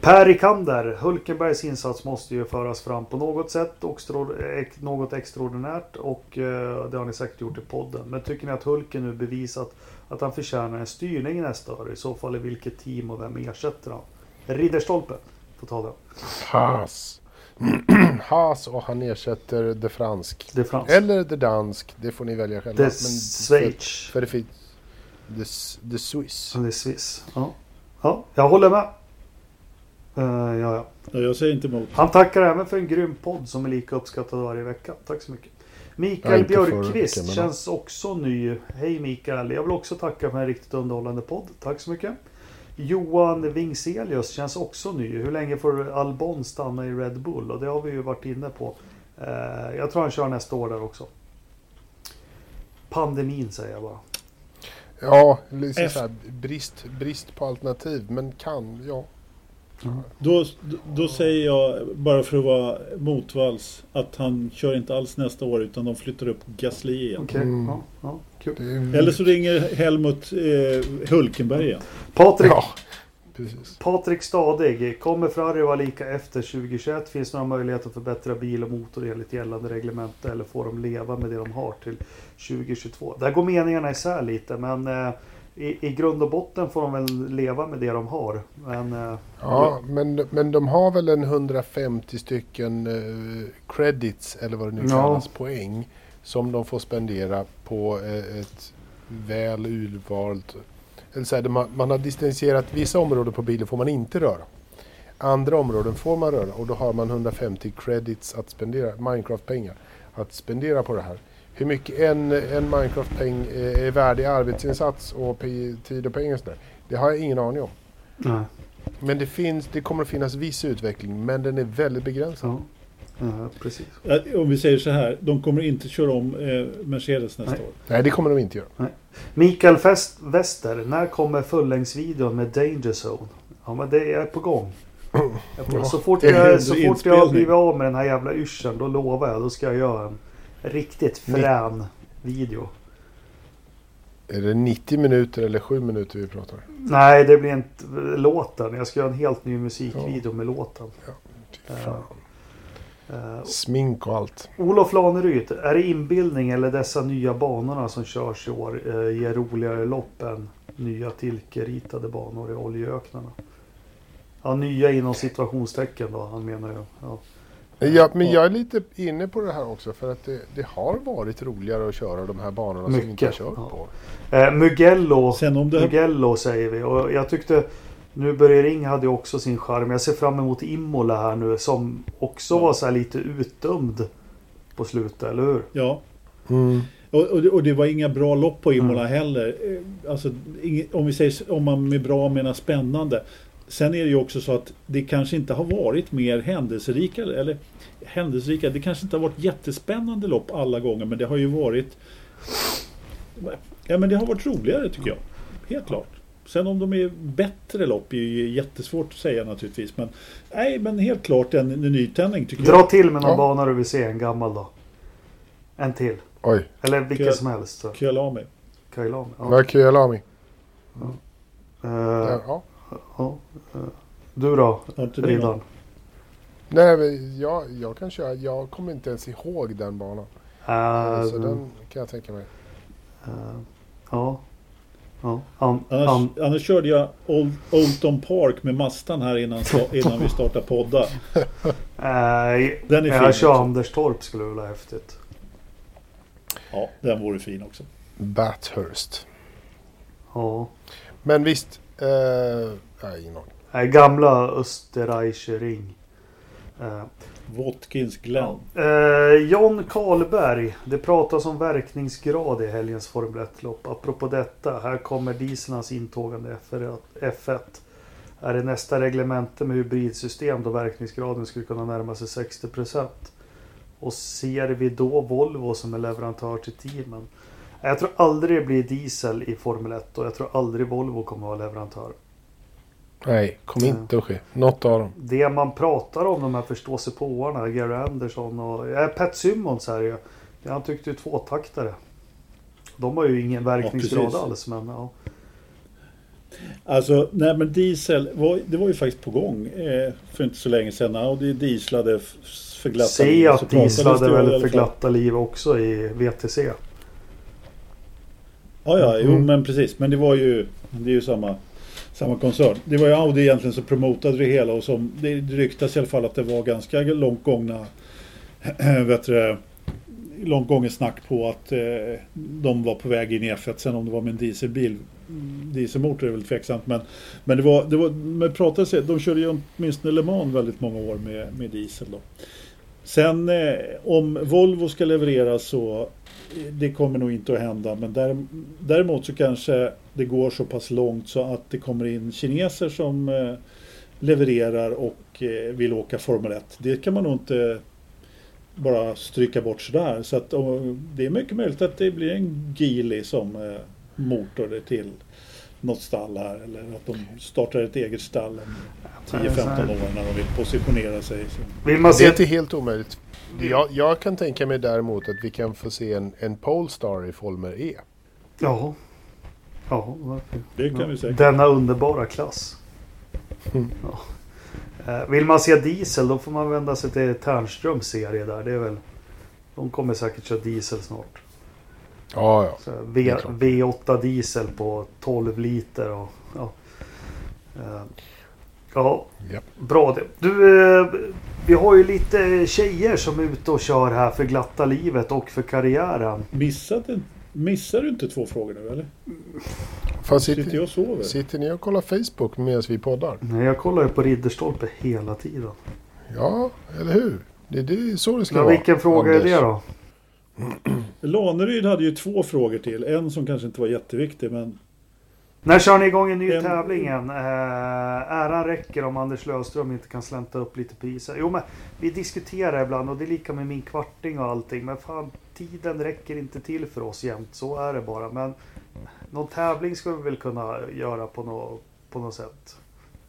Per Rikander, Hulkenbergs insats måste ju föras fram på något sätt. Extra, ex- något extraordinärt och eh, det har ni säkert gjort i podden. Men tycker ni att Hulken nu bevisat att han förtjänar en styrning nästa år? I så fall i vilket team och vem ersätter han? Ridderstolpe får ta den. Pass. Haas och han ersätter The Fransk. Det fransk. Eller The Dansk, det får ni välja själva. Det Schweiz. För, för det finns the Swiss. Det Swiss. Ja. ja, jag håller med. Eh, ja, ja. Ja, jag säger inte emot. Han tackar även för en grym podd som är lika uppskattad varje vecka. Tack så mycket. Mikael Björkqvist veckan, men- känns också ny. Hej Mikael. Jag vill också tacka för en riktigt underhållande podd. Tack så mycket. Johan Wingselius känns också ny. Hur länge får Albon stanna i Red Bull? Och det har vi ju varit inne på. Eh, jag tror han kör nästa år där också. Pandemin säger jag bara. Ja, liksom här, brist, brist på alternativ. Men kan, ja. Då, då säger jag, bara för att vara motvalls, att han kör inte alls nästa år utan de flyttar upp Gasly igen. Okej, Mm. ja, ja, är, Eller så ringer Helmut eh, Hulkenberg igen. Patrik Ja. Patrik Stadig. Kommer Ferrari vara lika efter 2021? Finns det några möjligheter att förbättra bil och motor enligt gällande reglemente? Eller får de leva med det de har till 2022? Där går meningarna isär lite men eh, i, i grund och botten får de väl leva med det de har. Men eh, Ja, men, men de har väl en 150 stycken eh, credits, eller vad det nu Ja. kallas, poäng. Som de får spendera på eh, ett väl urvalt... Eller så här, har, man har distanserat vissa områden på bilen får man inte röra. Andra områden får man röra och då har man 150 credits att spendera, Minecraft-pengar, att spendera på det här. Hur mycket en, en Minecraft-peng är är värd i arbetsinsats och tid och pengar och sådär, det har jag ingen aning om. nej. Men det, finns, det kommer att finnas viss utveckling, men den är väldigt begränsad. Ja. Ja, precis. Om vi säger så här, de kommer inte köra om eh, Mercedes nästa Nej. år. Nej, det kommer de inte göra. Mikael Fest Wester. När kommer fullängdsvideon med Danger Zone? Ja men det är på gång. På- Ja, Så fort jag, så fort jag har blivit av med den här jävla yrseln då lovar jag. Då ska jag göra en riktigt frän video. Är det 90 minuter eller 7 minuter vi pratar? Nej, det blir inte låten. Jag ska göra en helt ny musikvideo med låten. Fan. Eh, Smink och allt. Olof Laneryd, är det inbildning eller dessa nya banorna som körs i år eh, ger roligare lopp än nya tillkeritade banor i oljeöknarna? Ja, nya inom situationstecken då, han menar ju. Ja. Ja, men jag är lite inne på det här också för att det, det har varit roligare att köra de här banorna som vi inte har Mycket, kört ja. på. Eh, Mugello, Sen om det... Mugello säger vi. Och jag tyckte nu Börje Ring hade ju också sin charm. Jag ser fram emot Imola här nu som också Ja. var så här lite utdömd på slutet, eller hur? Ja. Mm. Och, och, det, och det var inga bra lopp på Imola heller. Eh, Alltså, om vi säger om man med bra menar spännande. Sen är det ju också så att det kanske inte har varit mer händelserika, eller händelserika, det kanske inte har varit jättespännande lopp alla gånger, men det har ju varit Ja men det har varit roligare tycker jag. Helt klart. Sen om de är bättre lopp är ju jättesvårt att säga naturligtvis. Men nej, men helt klart en, en nytändning tycker Dra jag. till med någon Ja. bana du vill se, en gammal då. En till. Oj, Eller vilken som helst. Kyalami. Kailan. Ja. kul jag la mig. Eh, Ja. Ja. eh, Du då? Riddaren? Nej, men jag, jag kan köra. Jag kommer inte ens ihåg den banan. Eh, Så den kan jag tänka mig. eh, ja. Ja. An, Annars, an, annars körde jag Old, Oldton Park med Mastan här innan, innan vi startade podda. eh, Den är fin jag kör också. Anderstorp skulle väl vara häftigt. Ja, den vore fin också. Bathurst. Ja. Men visst. Eh, nej, ingen aning. Nej, gamla Österreicher Ring. Eh, Watkins Glen. Eh, John Karlberg. Det pratas om verkningsgrad i helgens Formel 1-lopp. Apropå detta. Här kommer dieselns intågande F1. Är det nästa reglemente med hybridsystem då verkningsgraden skulle kunna närma sig 60%? Och ser vi då Volvo som är leverantör till teamen? Jag tror aldrig det blir diesel i Formel 1 och jag tror aldrig Volvo kommer att vara leverantör. Nej, kommer inte att ske. Något av dem. Det man pratar om, de här förståsigpåarna, Gary Anderson och ja, Pat Simmons här ju. Han tyckte ju tvåtaktare. De har ju ingen verkningsgrad precis. alls men ja. Alltså, nej men diesel, var, det var ju faktiskt på gång eh, för inte så länge sedan. Och det dieslade för glatta liv. Se att dieslade väl för glatta liv också i VTC. Ja, ja, jo Mm. men precis. Men det var ju, det är ju samma, samma koncern. Det var ju Audi egentligen som promotade det hela och som det ryktas i alla fall att det var ganska långt gångna vet du, långt gånget snack på att eh, de var på väg in i F1. Sen om det var med en dieselbil, dieselmotor är väl tveksamt. Men, men det var, det var men pratade, de körde ju åtminstone Le Mans väldigt många år med, med diesel. Då. Sen eh, om Volvo ska leverera så det kommer nog inte att hända. Men där, däremot så kanske det går så pass långt så att det kommer in kineser som eh, levererar och eh, vill åka Formel 1. Det kan man nog inte bara stryka bort sådär. Så att, det är mycket möjligt att det blir en Geely som eh, motor till något stall här. Eller att de startar ett eget stall om 10-15 år när de vill positionera sig. Vill man se... Det är inte helt omöjligt. Jag, jag, kan tänka mig däremot att vi kan få se en, en Polestar i Folmer E. Ja. Ja, det kan vi säkert. Denna underbara klass. Mm. Ja. Eh, vill man se diesel då får man vända sig till Ternströms serie där. Det är väl, de kommer säkert köra diesel snart. Ja, ja. V, V8 diesel på 12 liter. Och, ja. Ja, yep. bra det. Du, uh, vi har ju lite tjejer som är ute och kör här för glatta livet och för karriären. Missade, missar du inte två frågor nu eller? Fan, sitter, sitter jag och sover? Sitter ni och kollar Facebook medan vi poddar? Nej, jag kollar ju på Ridderstolpe hela tiden. Ja, eller hur? Det, det är så det ska ja, vara. Vilken fråga Anders. är det då? Laneryd hade ju två frågor till. En som kanske inte var jätteviktig men... När kör ni igång en ny tävling igen? Eh, äran räcker om Anders Löfström inte kan slänta upp lite priser. Jo men vi diskuterar ibland och det är lika med min kvarting och allting. Men fan tiden räcker inte till för oss jämt. Så är det bara. Men någon tävling ska vi väl kunna göra på, no, på något sätt.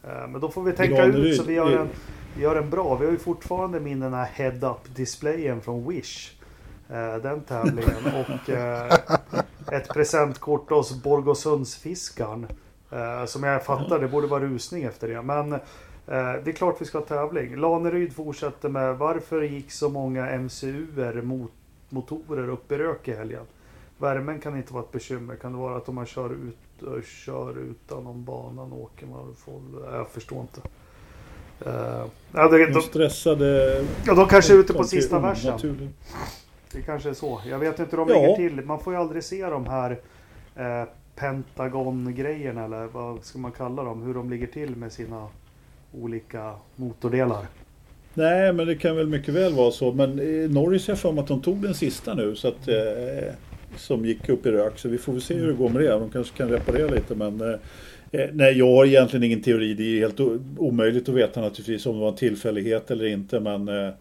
Eh, men då får vi tänka ut så vi gör, en, vi gör en bra. Vi har ju fortfarande min den här head-up displayen från Wish. Eh, den tävlingen. Och eh, ett presentkort hos Borgåsundsfiskaren. Som jag fattar, det borde vara rusning efter det. Men det är klart vi ska ha tävling. Laneryd fortsätter med varför gick så många MCUer mot motorer upp i rök i helgen? Värmen kan inte vara ett bekymmer. Kan det vara att om man kör, ut, kör utan banan åker man får... Jag förstår inte. Uh, ja, det, de, stressade... Ja, de kanske är ute på sista versen. Det kanske är så. Jag vet inte hur de ja. ligger till. Man får ju aldrig se de här eh, Pentagon-grejerna eller vad ska man kalla dem? Hur de ligger till med sina olika motordelar. Nej, men det kan väl mycket väl vara så. Men i Norris jag för mig att de tog den sista nu. Så att, eh, som gick upp i rök. Så vi får väl se hur det går med det. De kanske kan reparera lite. Men eh, eh nej, jag har egentligen ingen teori. Det är helt omöjligt att veta naturligtvis om det var en tillfällighet eller inte. Men eh,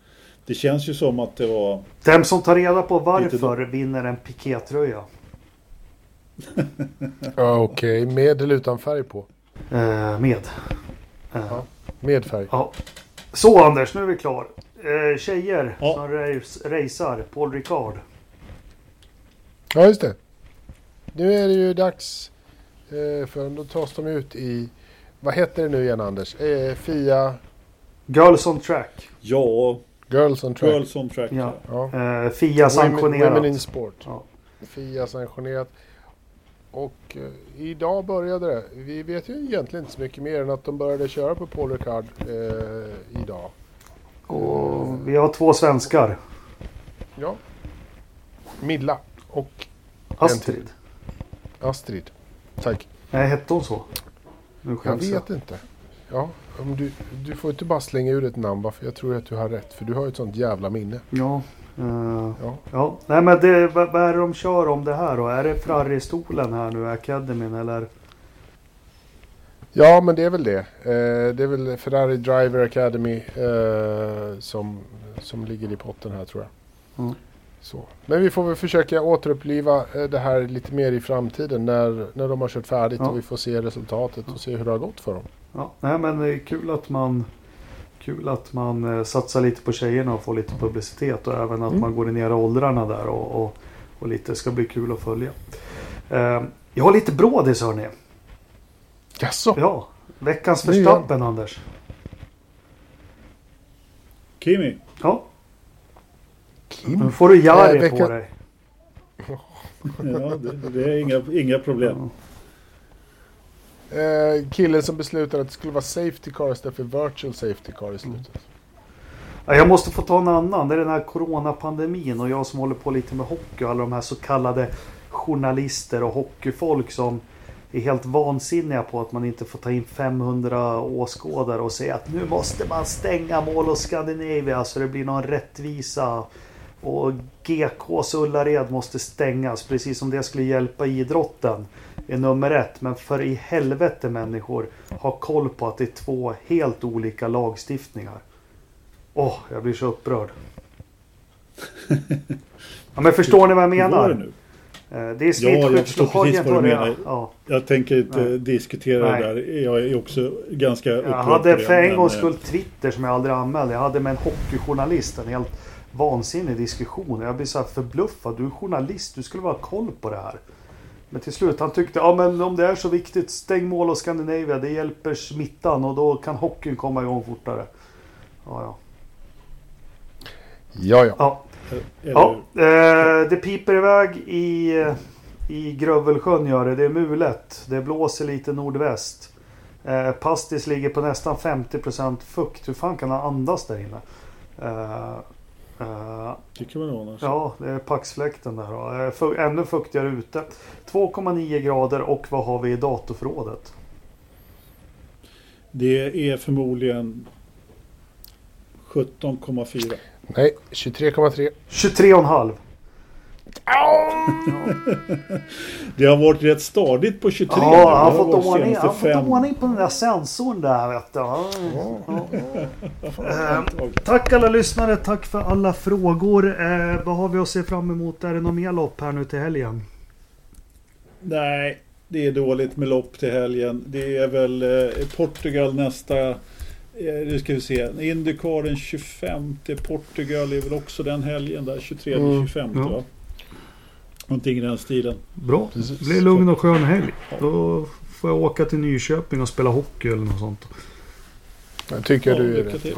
det känns ju som att det var... Den som tar reda på varför vinner en pikétröja. ja, Okej, okay. med eller utan färg på? Eh, med. Eh. Ja, med färg. Ja. Så Anders, nu är vi klar. Eh, tjejer ja. som race, racear, Paul Ricard. Ja, just det. Nu är det ju dags eh, för då tas de ut i, vad heter det nu igen Anders? Eh, Fia? Girls on Track. Ja. Girls on Track. Girls on Track. Ja. ja. Eh, Fia sanktionerat. Women in Sport. Ja. Fia sanktionerat. Och eh, idag började det. Vi vet ju egentligen inte så mycket mer än att de började köra på Paul Ricard eh, idag. Och vi har två svenskar. Ja. Milla och Astrid. Astrid. Tack. Nej, hette hon så? Nu jag vet jag. inte. Ja, du, du får inte bara slänga ur ett namn för jag tror att du har rätt. För du har ju ett sånt jävla minne. Ja. Uh, ja. ja. Nej men det, vad, vad är det de kör om det här då? Är det Ferrari-stolen här nu, Academyn eller? Ja men det är väl det. Eh, det är väl Ferrari Driver Academy eh, som, som ligger i potten här tror jag. Mm. Så. Men vi får väl försöka återuppliva eh, det här lite mer i framtiden när, när de har kört färdigt ja. och vi får se resultatet och se hur det har gått för dem. Ja, nej men det är kul att man Kul att man eh, satsar lite på tjejerna och får lite publicitet och även att mm. man går ner i åldrarna där och, och, och lite ska bli kul att följa. Eh, jag har lite brådis hörni. Jaså? Ja, veckans Verstappen Anders. Kimi? Ja. Kim? Nu får du Jari vecka... på dig. ja, det, det, är inga, inga problem. Eh, killen som beslutade att det skulle vara safety car istället för virtual safety car i slutet. Ja, Jag måste få ta en annan. Det är den här coronapandemin och jag som håller på lite med hockey och alla de här så kallade journalister och hockeyfolk som är helt vansinniga på att man inte får ta in 500 åskådare och säga att nu måste man stänga Mall of Scandinavia så det blir någon rättvisa. Och GKs Ullared måste stängas precis som det skulle hjälpa idrotten. Är nummer ett. Men för i helvete människor ha koll på att det är två helt olika lagstiftningar. Åh, jag blir så upprörd. Ja, men förstår ni vad jag det menar? nu? Eh, Det är Ja, jag förstår smittskyddslagen precis vad du det. menar. Ja. Jag tänker inte Nej. diskutera Nej. det där. Jag är också ganska upprörd Jag hade det, för en gångs eh, skull Twitter som jag aldrig anmälde. Jag hade med en hockeyjournalist en helt vansinnig diskussion. Jag blir så här förbluffad. Du är journalist, du skulle vara ha koll på det här. Men till slut, han tyckte ja men om det är så viktigt, stäng mål och Scandinavia. Det hjälper smittan och då kan hockeyn komma igång fortare. Ja, ja. Ja, ja. ja. ja eh, det piper iväg i, i Grövelsjön gör det. Det är mulet. Det blåser lite nordväst. Eh, Pastis ligger på nästan 50% fukt. Hur fan kan han andas där inne? Eh, eh, Tycker man nog. alltså. ja, det är paxfläkten där. då. Eh, ännu fuktigare ute. 2,9 grader och vad har vi i datorförrådet? Det är förmodligen 17,4. Nej, 23,3. 23,5. Det har varit rätt stadigt på 23. Ja, han har fått ordning, han fått ordning på den där sensorn där vet du. Ja. Fan, tag. Tack alla lyssnare, tack för alla frågor. Eh, vad har vi att se fram emot? Är det något mer lopp här nu till helgen? Nej, det är dåligt med lopp till helgen. Det är väl eh, Portugal nästa. Eh, nu ska vi se. Indycar den 25. Portugal är väl också den helgen där. 23-25 Mm, ja. Någonting i den stilen. Bra. Det blir lugn och skön helg. Då får jag åka till Nyköping och spela hockey eller något sånt. Jag tycker Ja, du är rätt. till.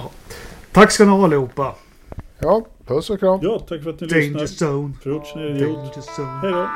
Tack ska ni ha allihopa. Ja, puss och kram. Ja, tack för att ni Danger lyssnar. zone. Fruits är idiot. Danger zone. Hej då.